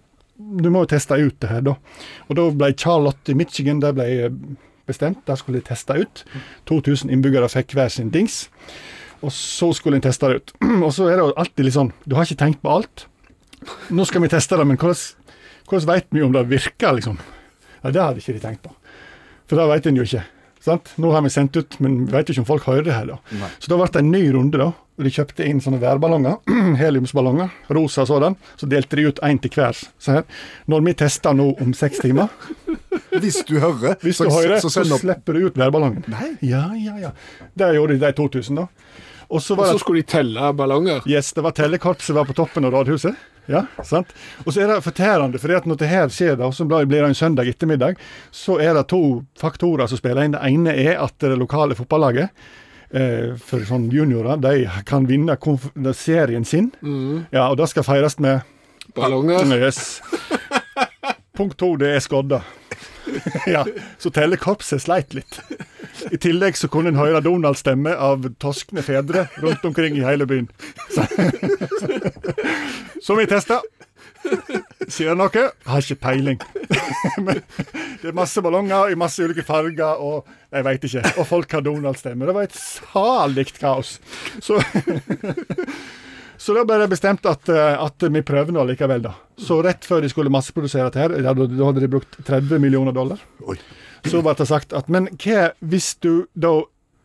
Du må jo teste ut det her, da. Og da ble Charlotte i Michigan det ble eh, bestemt. Der skulle de teste ut. 2000 innbyggere fikk hver sin dings. Og så skulle en teste det ut. Og så er det jo alltid litt sånn Du har ikke tenkt på alt. Nå skal vi teste det, men hvordan, hvordan vet vi om det virker, liksom? Ja, Det hadde ikke de tenkt på. For det vet en jo ikke. Sant? Nå har vi sendt ut, men vi vet ikke om folk hører det her. Nei. Så da ble det en ny runde, da. Og de kjøpte inn sånne værballonger. Heliumsballonger. Rosa sådan. Så delte de ut én til hver. Så her. Når vi tester nå om seks timer, Hvis du hører, hvis så, hører, så så, så slipper du ut værballongen. Nei. Ja, ja, ja. Det gjorde de de 2000, da. Og så skulle de telle ballonger. Yes, det var tellekorpset var på toppen av rådhuset. Ja, sant? Og så er det fortærende, for når det her skjer, da, så blir det en søndag ettermiddag, så er det to faktorer som spiller inn. Det ene er at det lokale fotballaget eh, for sånn juniorer, de kan vinne serien sin. Ja, og det skal feires med Ballonger. Yes. Punkt to, det er skodda. ja, så tellekorpset sleit litt. I tillegg så kunne en høre Donald-stemme av toskne fedre rundt omkring i hele byen. Så, så vi testa. Sier det noe? Har ikke peiling. Men det er masse ballonger i masse ulike farger, og jeg veit ikke. Og folk har Donald-stemme. Det var et salig kaos. Så så da ble det bestemt at, eh, at vi prøver nå likevel, da. Så rett før de skulle masseprodusere dette her, da da hadde de brukt 30 millioner dollar, Oi. så ble det sagt at men hva hvis du da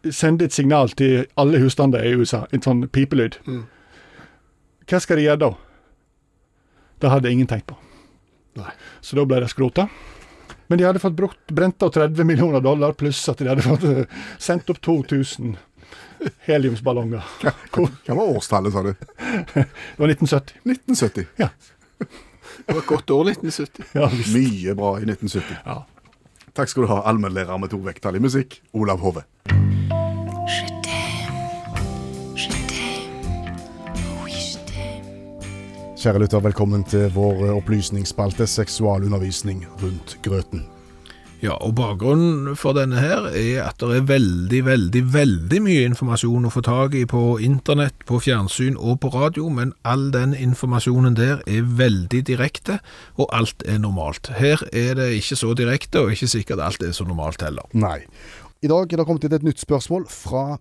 sender et signal til alle husstander i USA, en sånn pipelyd, hva skal de gjøre da? Det hadde ingen tenkt på. Nei. Så da ble det skrota. Men de hadde fått brukt, brent av 30 millioner dollar, pluss at de hadde fått eh, sendt opp 2000 heliumsballonger. Hva var årstallet, sa du? Det var 1970. 1970. Ja. Det var et godt år, 1970. Ja, visst. Mye bra i 1970. Ja. Takk skal du ha, allmennlærer med to vekttall i musikk, Olav Hove. Je t'aime, je t'aime, oui je t'aime. Kjære lytter, velkommen til vår opplysningsspalte seksualundervisning rundt grøten. Ja, og bakgrunnen for denne her er at det er veldig, veldig, veldig mye informasjon å få tak i på internett, på fjernsyn og på radio, men all den informasjonen der er veldig direkte, og alt er normalt. Her er det ikke så direkte, og ikke sikkert alt er så normalt heller. Nei. I dag er det kommet inn et nytt spørsmål fra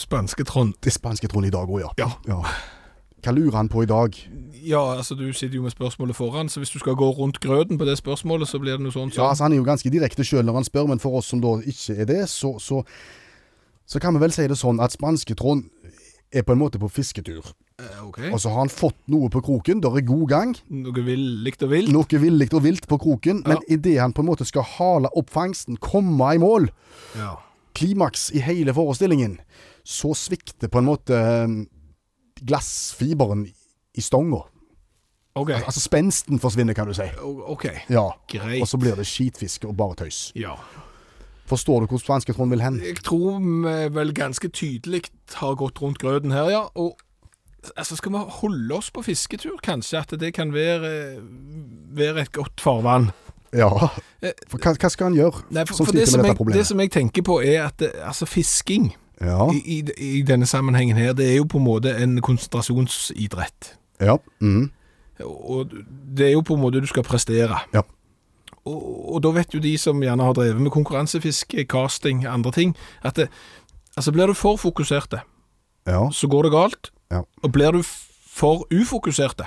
Spanske Trond. det spanske Trond i dag òg, ja. Ja. Hva lurer han på i dag? Ja, altså du sitter jo med spørsmålet foran, så hvis du skal gå rundt grøten på det spørsmålet, så blir det noe sånt. Ja, altså Han er jo ganske direkte sjøl når han spør, men for oss som da ikke er det, så, så, så kan vi vel si det sånn at spanske Trond er på en måte på fisketur. Okay. ok. Og så har han fått noe på kroken. Det er god gang. Noe villig og vilt. Noe villig og vilt på kroken. Men Ja. idet han på en måte skal hale opp fangsten, komme i mål, Ja. klimaks i hele forestillingen, så svikter på en måte eh, glassfiberen i stonga. Okay. Altså spensten forsvinner, kan du si. Ok. Ja. Greit. Og så blir det skitfiske og bare tøys. Ja. Forstår du hvor spanske Trond vil hen? Jeg tror vi vel ganske tydelig har gått rundt grøten her, ja. Og altså, skal vi holde oss på fisketur, kanskje at det kan være, være et godt farvann. Ja. For hva, hva skal han gjøre Eh, Nei, for, som for det, sliter som med jeg, dette problemet? det som jeg tenker på er at altså fisking Ja. i, i, i denne sammenhengen her, det er jo på en måte en konsentrasjonsidrett. ja. Mm. Og det er jo på en måte du skal prestere. Ja. Og, og da vet jo de som gjerne har drevet med konkurransefiske, casting, andre ting, at det, altså blir du for fokuserte, ja. så går det galt. Ja. Og blir du for ufokuserte,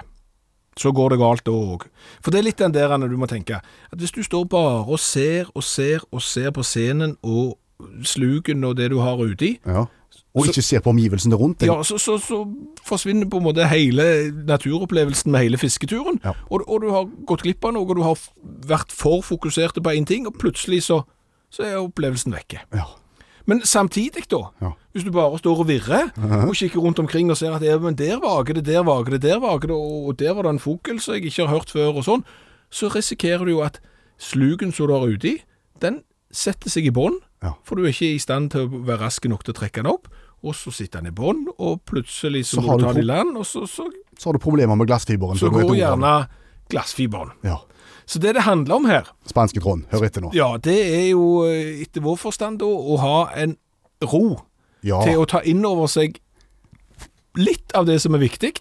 så går det galt da òg. For det er litt den der du må tenke at hvis du står bare og ser og ser og ser på scenen og sluken og det du har uti, ja. Og ikke ser på omgivelsene rundt deg. Ja, så, så, så forsvinner på en måte hele naturopplevelsen med hele fisketuren. Ja. Og, og du har gått glipp av noe, og du har vært for fokusert på én ting, og plutselig så, så er opplevelsen vekke. Ja. Men samtidig, da, Ja. hvis du bare står og virrer, og kikker rundt omkring og ser at ja, men der vager det, der vager det, der vager det, og der var det en fugl som jeg ikke har hørt før, og sånn, så risikerer du jo at sluken som du har uti, den setter seg i bånd, Ja. for du er ikke i stand til å være rask nok til å trekke den opp, og så sitter den i bånd, og plutselig så, Så må du ta den i land, og så, så, Så har du problemer med glassfiberen. så går gjerne glassfiberen. Ja. Så det det handler om her, Spanske Trond, hør etter nå. ja, det er jo eh, etter vår forstand da, å ha en ro Ja. til å ta inn over seg litt av det som er viktig,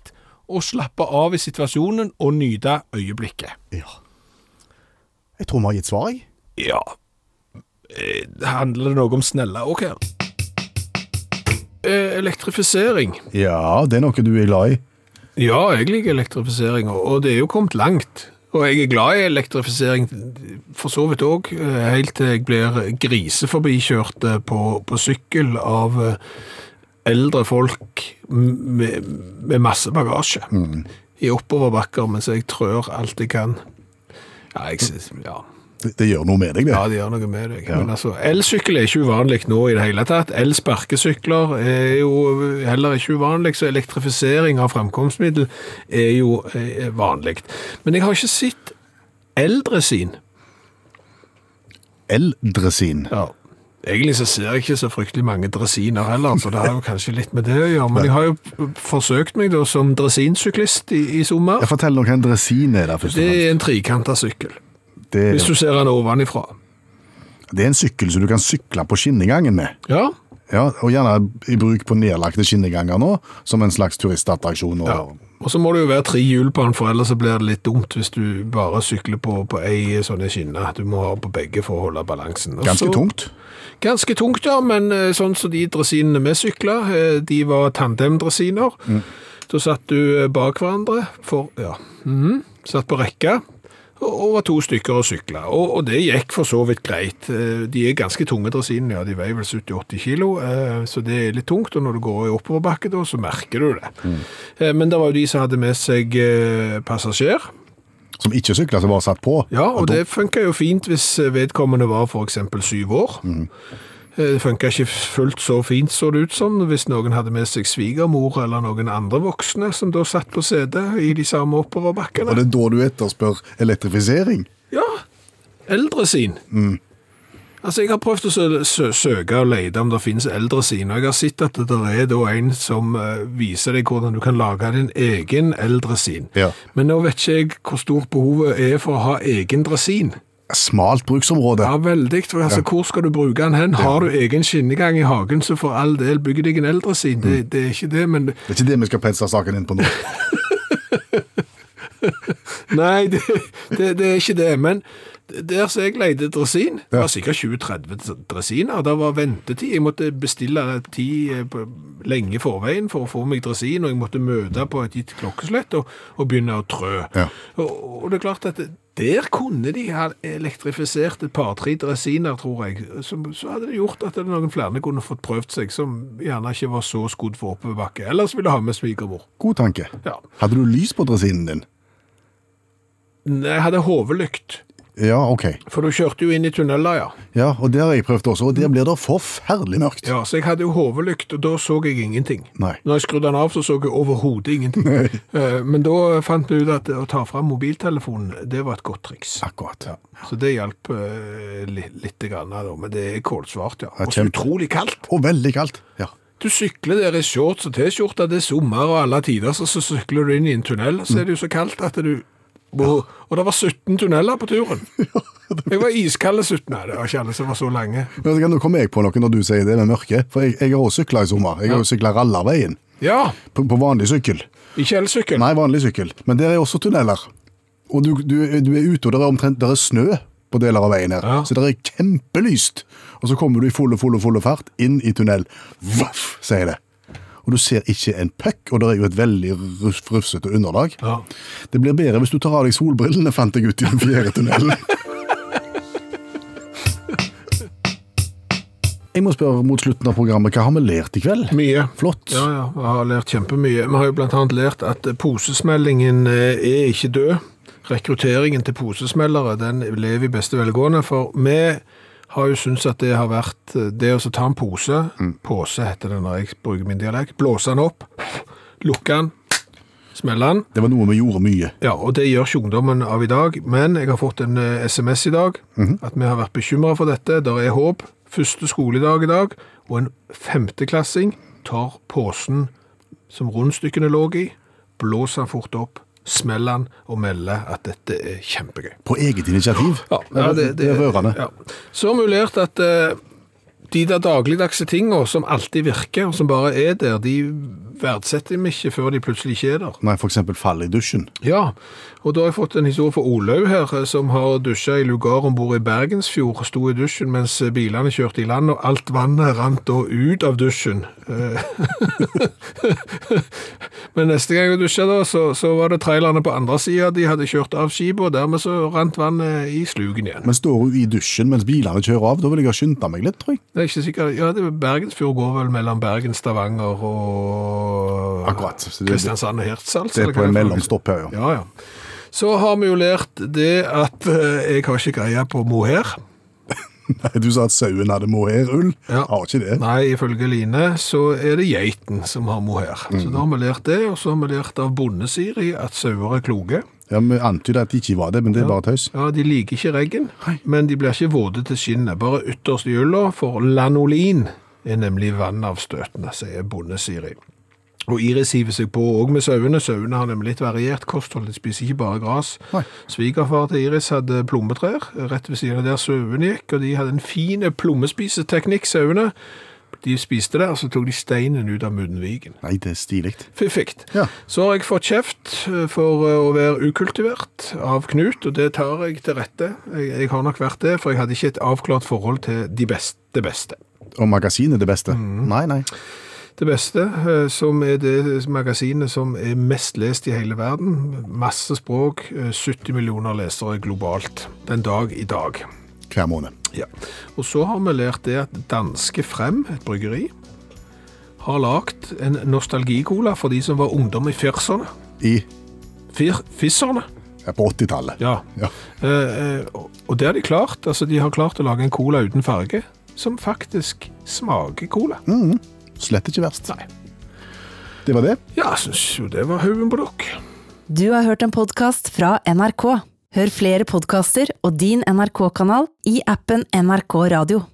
og slappe av i situasjonen og nyte øyeblikket. ja. Jeg tror vi har gitt svar, jeg. Ja, handler det noe om snella òg her? Eh, Elektrifisering. Ja, det er noe du er glad i. Ja, jeg liker elektrifisering, og det er jo kommet langt. Og jeg er glad i elektrifisering, for så vidt òg, helt til jeg blir griseforbikjørt eh, på, på sykkel av eh, eldre folk med, med masse bagasje i oppoverbakker mens jeg trør alt jeg kan. Ja, jeg synes, ja. Det, det gjør noe med deg, det. Ja, det gjør noe med deg. Men altså, elsykkel er ikke uvanlig nå i det hele tatt. Elsparkesykler er jo heller ikke uvanlig, så elektrifisering av fremkomstmiddel er jo eh, vanlig. Men jeg har ikke sett eldresin. Eldresin. Ja. Egentlig så ser jeg ikke så fryktelig mange dresiner heller, så det har jo kanskje litt med det å gjøre. Men jeg har jo forsøkt meg da som dresinsyklist i, i sommer. Jeg forteller nå hva en dresin er der, først og Det er en trikanta sykkel, Det, hvis du ser den ovenifra. det er en sykkel som du kan sykle på skinnegangen med. Ja, Ja, og gjerne i bruk på nedlagte skinneganger nå, som en slags turistattraksjon. Og, Ja. Og så må det jo være tre hjul på den, for ellers så blir det litt dumt hvis du bare sykler på, på ei sånne skinne. Du må ha på begge for å holde balansen. Også, Ganske tungt. Ganske tungt, ja, men eh, sånn som de dresinene vi sykla, eh, de var tandemdresiner. Da satt du eh, bak hverandre, for, ja, mhm, satt på rekka, og, og var to stykker og sykla. Og, og det gikk for så vidt greit. Eh, De er ganske tunge dresinene, ja, de veier vel 70-80 kilo, eh, så det er litt tungt, og når du går i oppoverbakke da, så merker du det. Mm. Men det var jo de som hadde med seg eh, passasjer, Som ikke sykla, som bare satt på. ja, og det funka jo fint hvis vedkommende var f.eks. syv år. Eh, Det funka ikke fullt så fint, så det ut som, hvis noen hadde med seg svigermor eller noen andre voksne som da satt på setet i de samme Og oppoverbakkene. det er da du etterspør elektrifisering. Ja, eldre sin. Altså, jeg har prøvd å sø sø søke og lete om det finnes eldre sin, og jeg har sett at det er da en som eh, viser deg hvordan du kan lage din egen eldre sin. Ja. Men nå vet ikke jeg hvor stort behovet er for å ha egen dresin. Smalt bruksområde. Ja, veldig. For altså, Hvor skal du bruke den hen? Har du egen skinnegang i hagen, så for all del bygg deg en eldre sin. Det, det er ikke det, men Det er ikke det vi skal pense saken inn på nå. Nei, det, det, det er ikke det. Men der som jeg leide dresin, det var sikkert 20-30 dresiner. Det var ventetid. Jeg måtte bestille tid eh, lenge forveien for å få meg dresin, og jeg måtte møte på et gitt klokkeslett og, og begynne å trø. Ja. Og, og det er klart at der kunne de ha elektrifisert et par-tre dresiner, tror jeg. Så, så hadde det gjort at noen flere kunne fått prøvd seg, som gjerne ikke var så skodd for oppoverbakke. Ellers ville ha med svigermor. God tanke. Ja. Hadde du lys på dresinen din? Jeg hadde hodelykt. Ja, ok. For du kjørte jo inn i tunneler, ja. Ja, og det har jeg prøvd også, og der blir det forferdelig mørkt. Ja, Så jeg hadde jo hodelykt, og da så jeg ingenting. Nei. Når jeg skrudde den av, så så jeg overhodet ingenting. Nei. Men da fant vi ut at å ta fram mobiltelefonen, det var et godt triks. Akkurat. Ja. Så det hjalp litt, litt, grann, da, men det er kålsvart, ja. Ja, Og så utrolig kaldt. Og veldig kaldt. Ja. Du sykler der i shorts og T-skjorte, det er sommer og alle tider, så, så sykler du inn i en tunnel, så er det jo så kaldt at du og, og det var 17 tunneler på turen. Jeg var iskalde 17. Nei, det var ikke alle som var så lange. Men Nå kommer jeg på noe når du sier det med mørket, for jeg, jeg har også sykla i sommer. Jeg har jo sykla Rallarveien Ja, på, på vanlig sykkel. ikke elsykkel. Nei, vanlig sykkel. Men der er også tunneler. Og du, du, du er ute, og det er omtrent der er snø på deler av veien her. Ja. Så det er kjempelyst. Og så kommer du i fulle, fulle, fulle fart inn i tunnel. Voff, sier det. Og du ser ikke en puck, og det er jo et veldig ruf- rufsete underlag. Ja. Det blir bedre hvis du tar av deg solbrillene, fant jeg ut i den fjerde tunnelen. Jeg må spørre mot slutten av programmet, hva har vi lært i kveld? Mye. Flott. Ja, ja, vi har lært kjempemye. Vi har jo annet lært at posesmellingen eh, er ikke død. Rekrutteringen til posesmellere, den lever i beste velgående, for vi har jo syntes at det har vært eh, det å ta en pose, pose heter det når jeg bruker min dialekt, blåse den opp, lukke den, smelle den, Det var noe vi gjorde mye. ja, og det gjør ikke ungdommen av i dag, men jeg har fått en eh, SMS i dag, at vi har vært bekymret for dette, der er håp, første skoledag i dag, og en femteklassing tar posen som rundstykkene lå i, blåser den fort opp, smeller den og melder at dette er kjempegøy. På eget initiativ. Ja, det, er rørende. Ja. Så lært at uh, de der dagligdagse tingene som alltid virker, og som bare er der, de verdsetter vi ikke før de plutselig ikke er der. Nei, eksempel fall i dusjen. Ja, og da har jeg fått en historie fra Olaug her, eh, som har dusja i lugar ombord i Bergensfjord, sto i dusjen mens bilene kjørte i land, og alt vannet rant da ut av dusjen. Eh, Men neste gang jeg dusja da, så, så var det trailerne på andre sida, de hadde kjørt av skipet, og dermed så rant vannet i slugen igjen. Men står hun i dusjen mens bilene kjører av, da vil jeg ha skynda meg litt, tror jeg. Det er ikke sikkert, ja, det er Bergensfjord går vel mellom Bergen, Stavanger og Akkurat. Kristiansand og Hirtshals. Det er på en mellomstopp her, ja. Ja, ja. Så har vi jo lært det at eh, jeg har ikke greie på mohair. Nei, Du sa at sauen hadde mohair-ull. Ja. Har ikke det. Nei, ifølge Line så er det geiten som har mohair. Så da har vi lært det, og så har vi lært av bondesiri at sauer er kloke. Ja, Vi antyder at de ikke var det, men det er bare tøys. Ja, De liker ikke reggen, men de blir ikke våte til skinnet. Bare ytterst i ulla, for lanolin er nemlig vannavstøtende, sier bondesiri. Og Iris hiver seg på òg med sauene. Sauene har nemlig litt variert kosthold. De spiser ikke bare gras. Svigerfar til Iris hadde plommetrær rett ved siden av der sauene gikk, og de hadde en fin plommespiseteknikk, sauene. De spiste det, og så tok de steinen ut av munnviken. Nei, det er stilig. Fiffig. Ja. Så har jeg fått kjeft eh, for eh, å være ukultivert av Knut, og det tar jeg til rette. Jeg, jeg har nok vært det, for jeg hadde ikke et avklart forhold til de beste, det beste. Og magasinet det beste? Mm. Nei, nei. Det beste, eh, som er det magasinet som er mest lest i hele verden. Masse språk, eh, 70 millioner lesere globalt. Den dag i dag. Hver måned. Ja. Og så har vi lært det at Danske Frem, et bryggeri, har lagt en nostalgikola for de som var ungdom i firserne. I Fir, fisserne? ja, på 80-tallet. Ja. Ja. Eh, eh, og- det har de klart. Altså, de har klart å lage en cola uten farge, som faktisk smaker cola. Slett ikke verst. Nei. Det var det. Ja, jeg syns jo det var haugen på dere. Du har hørt en podkast fra NRK. Hør flere podkaster og din NRK-kanal i appen NRK Radio.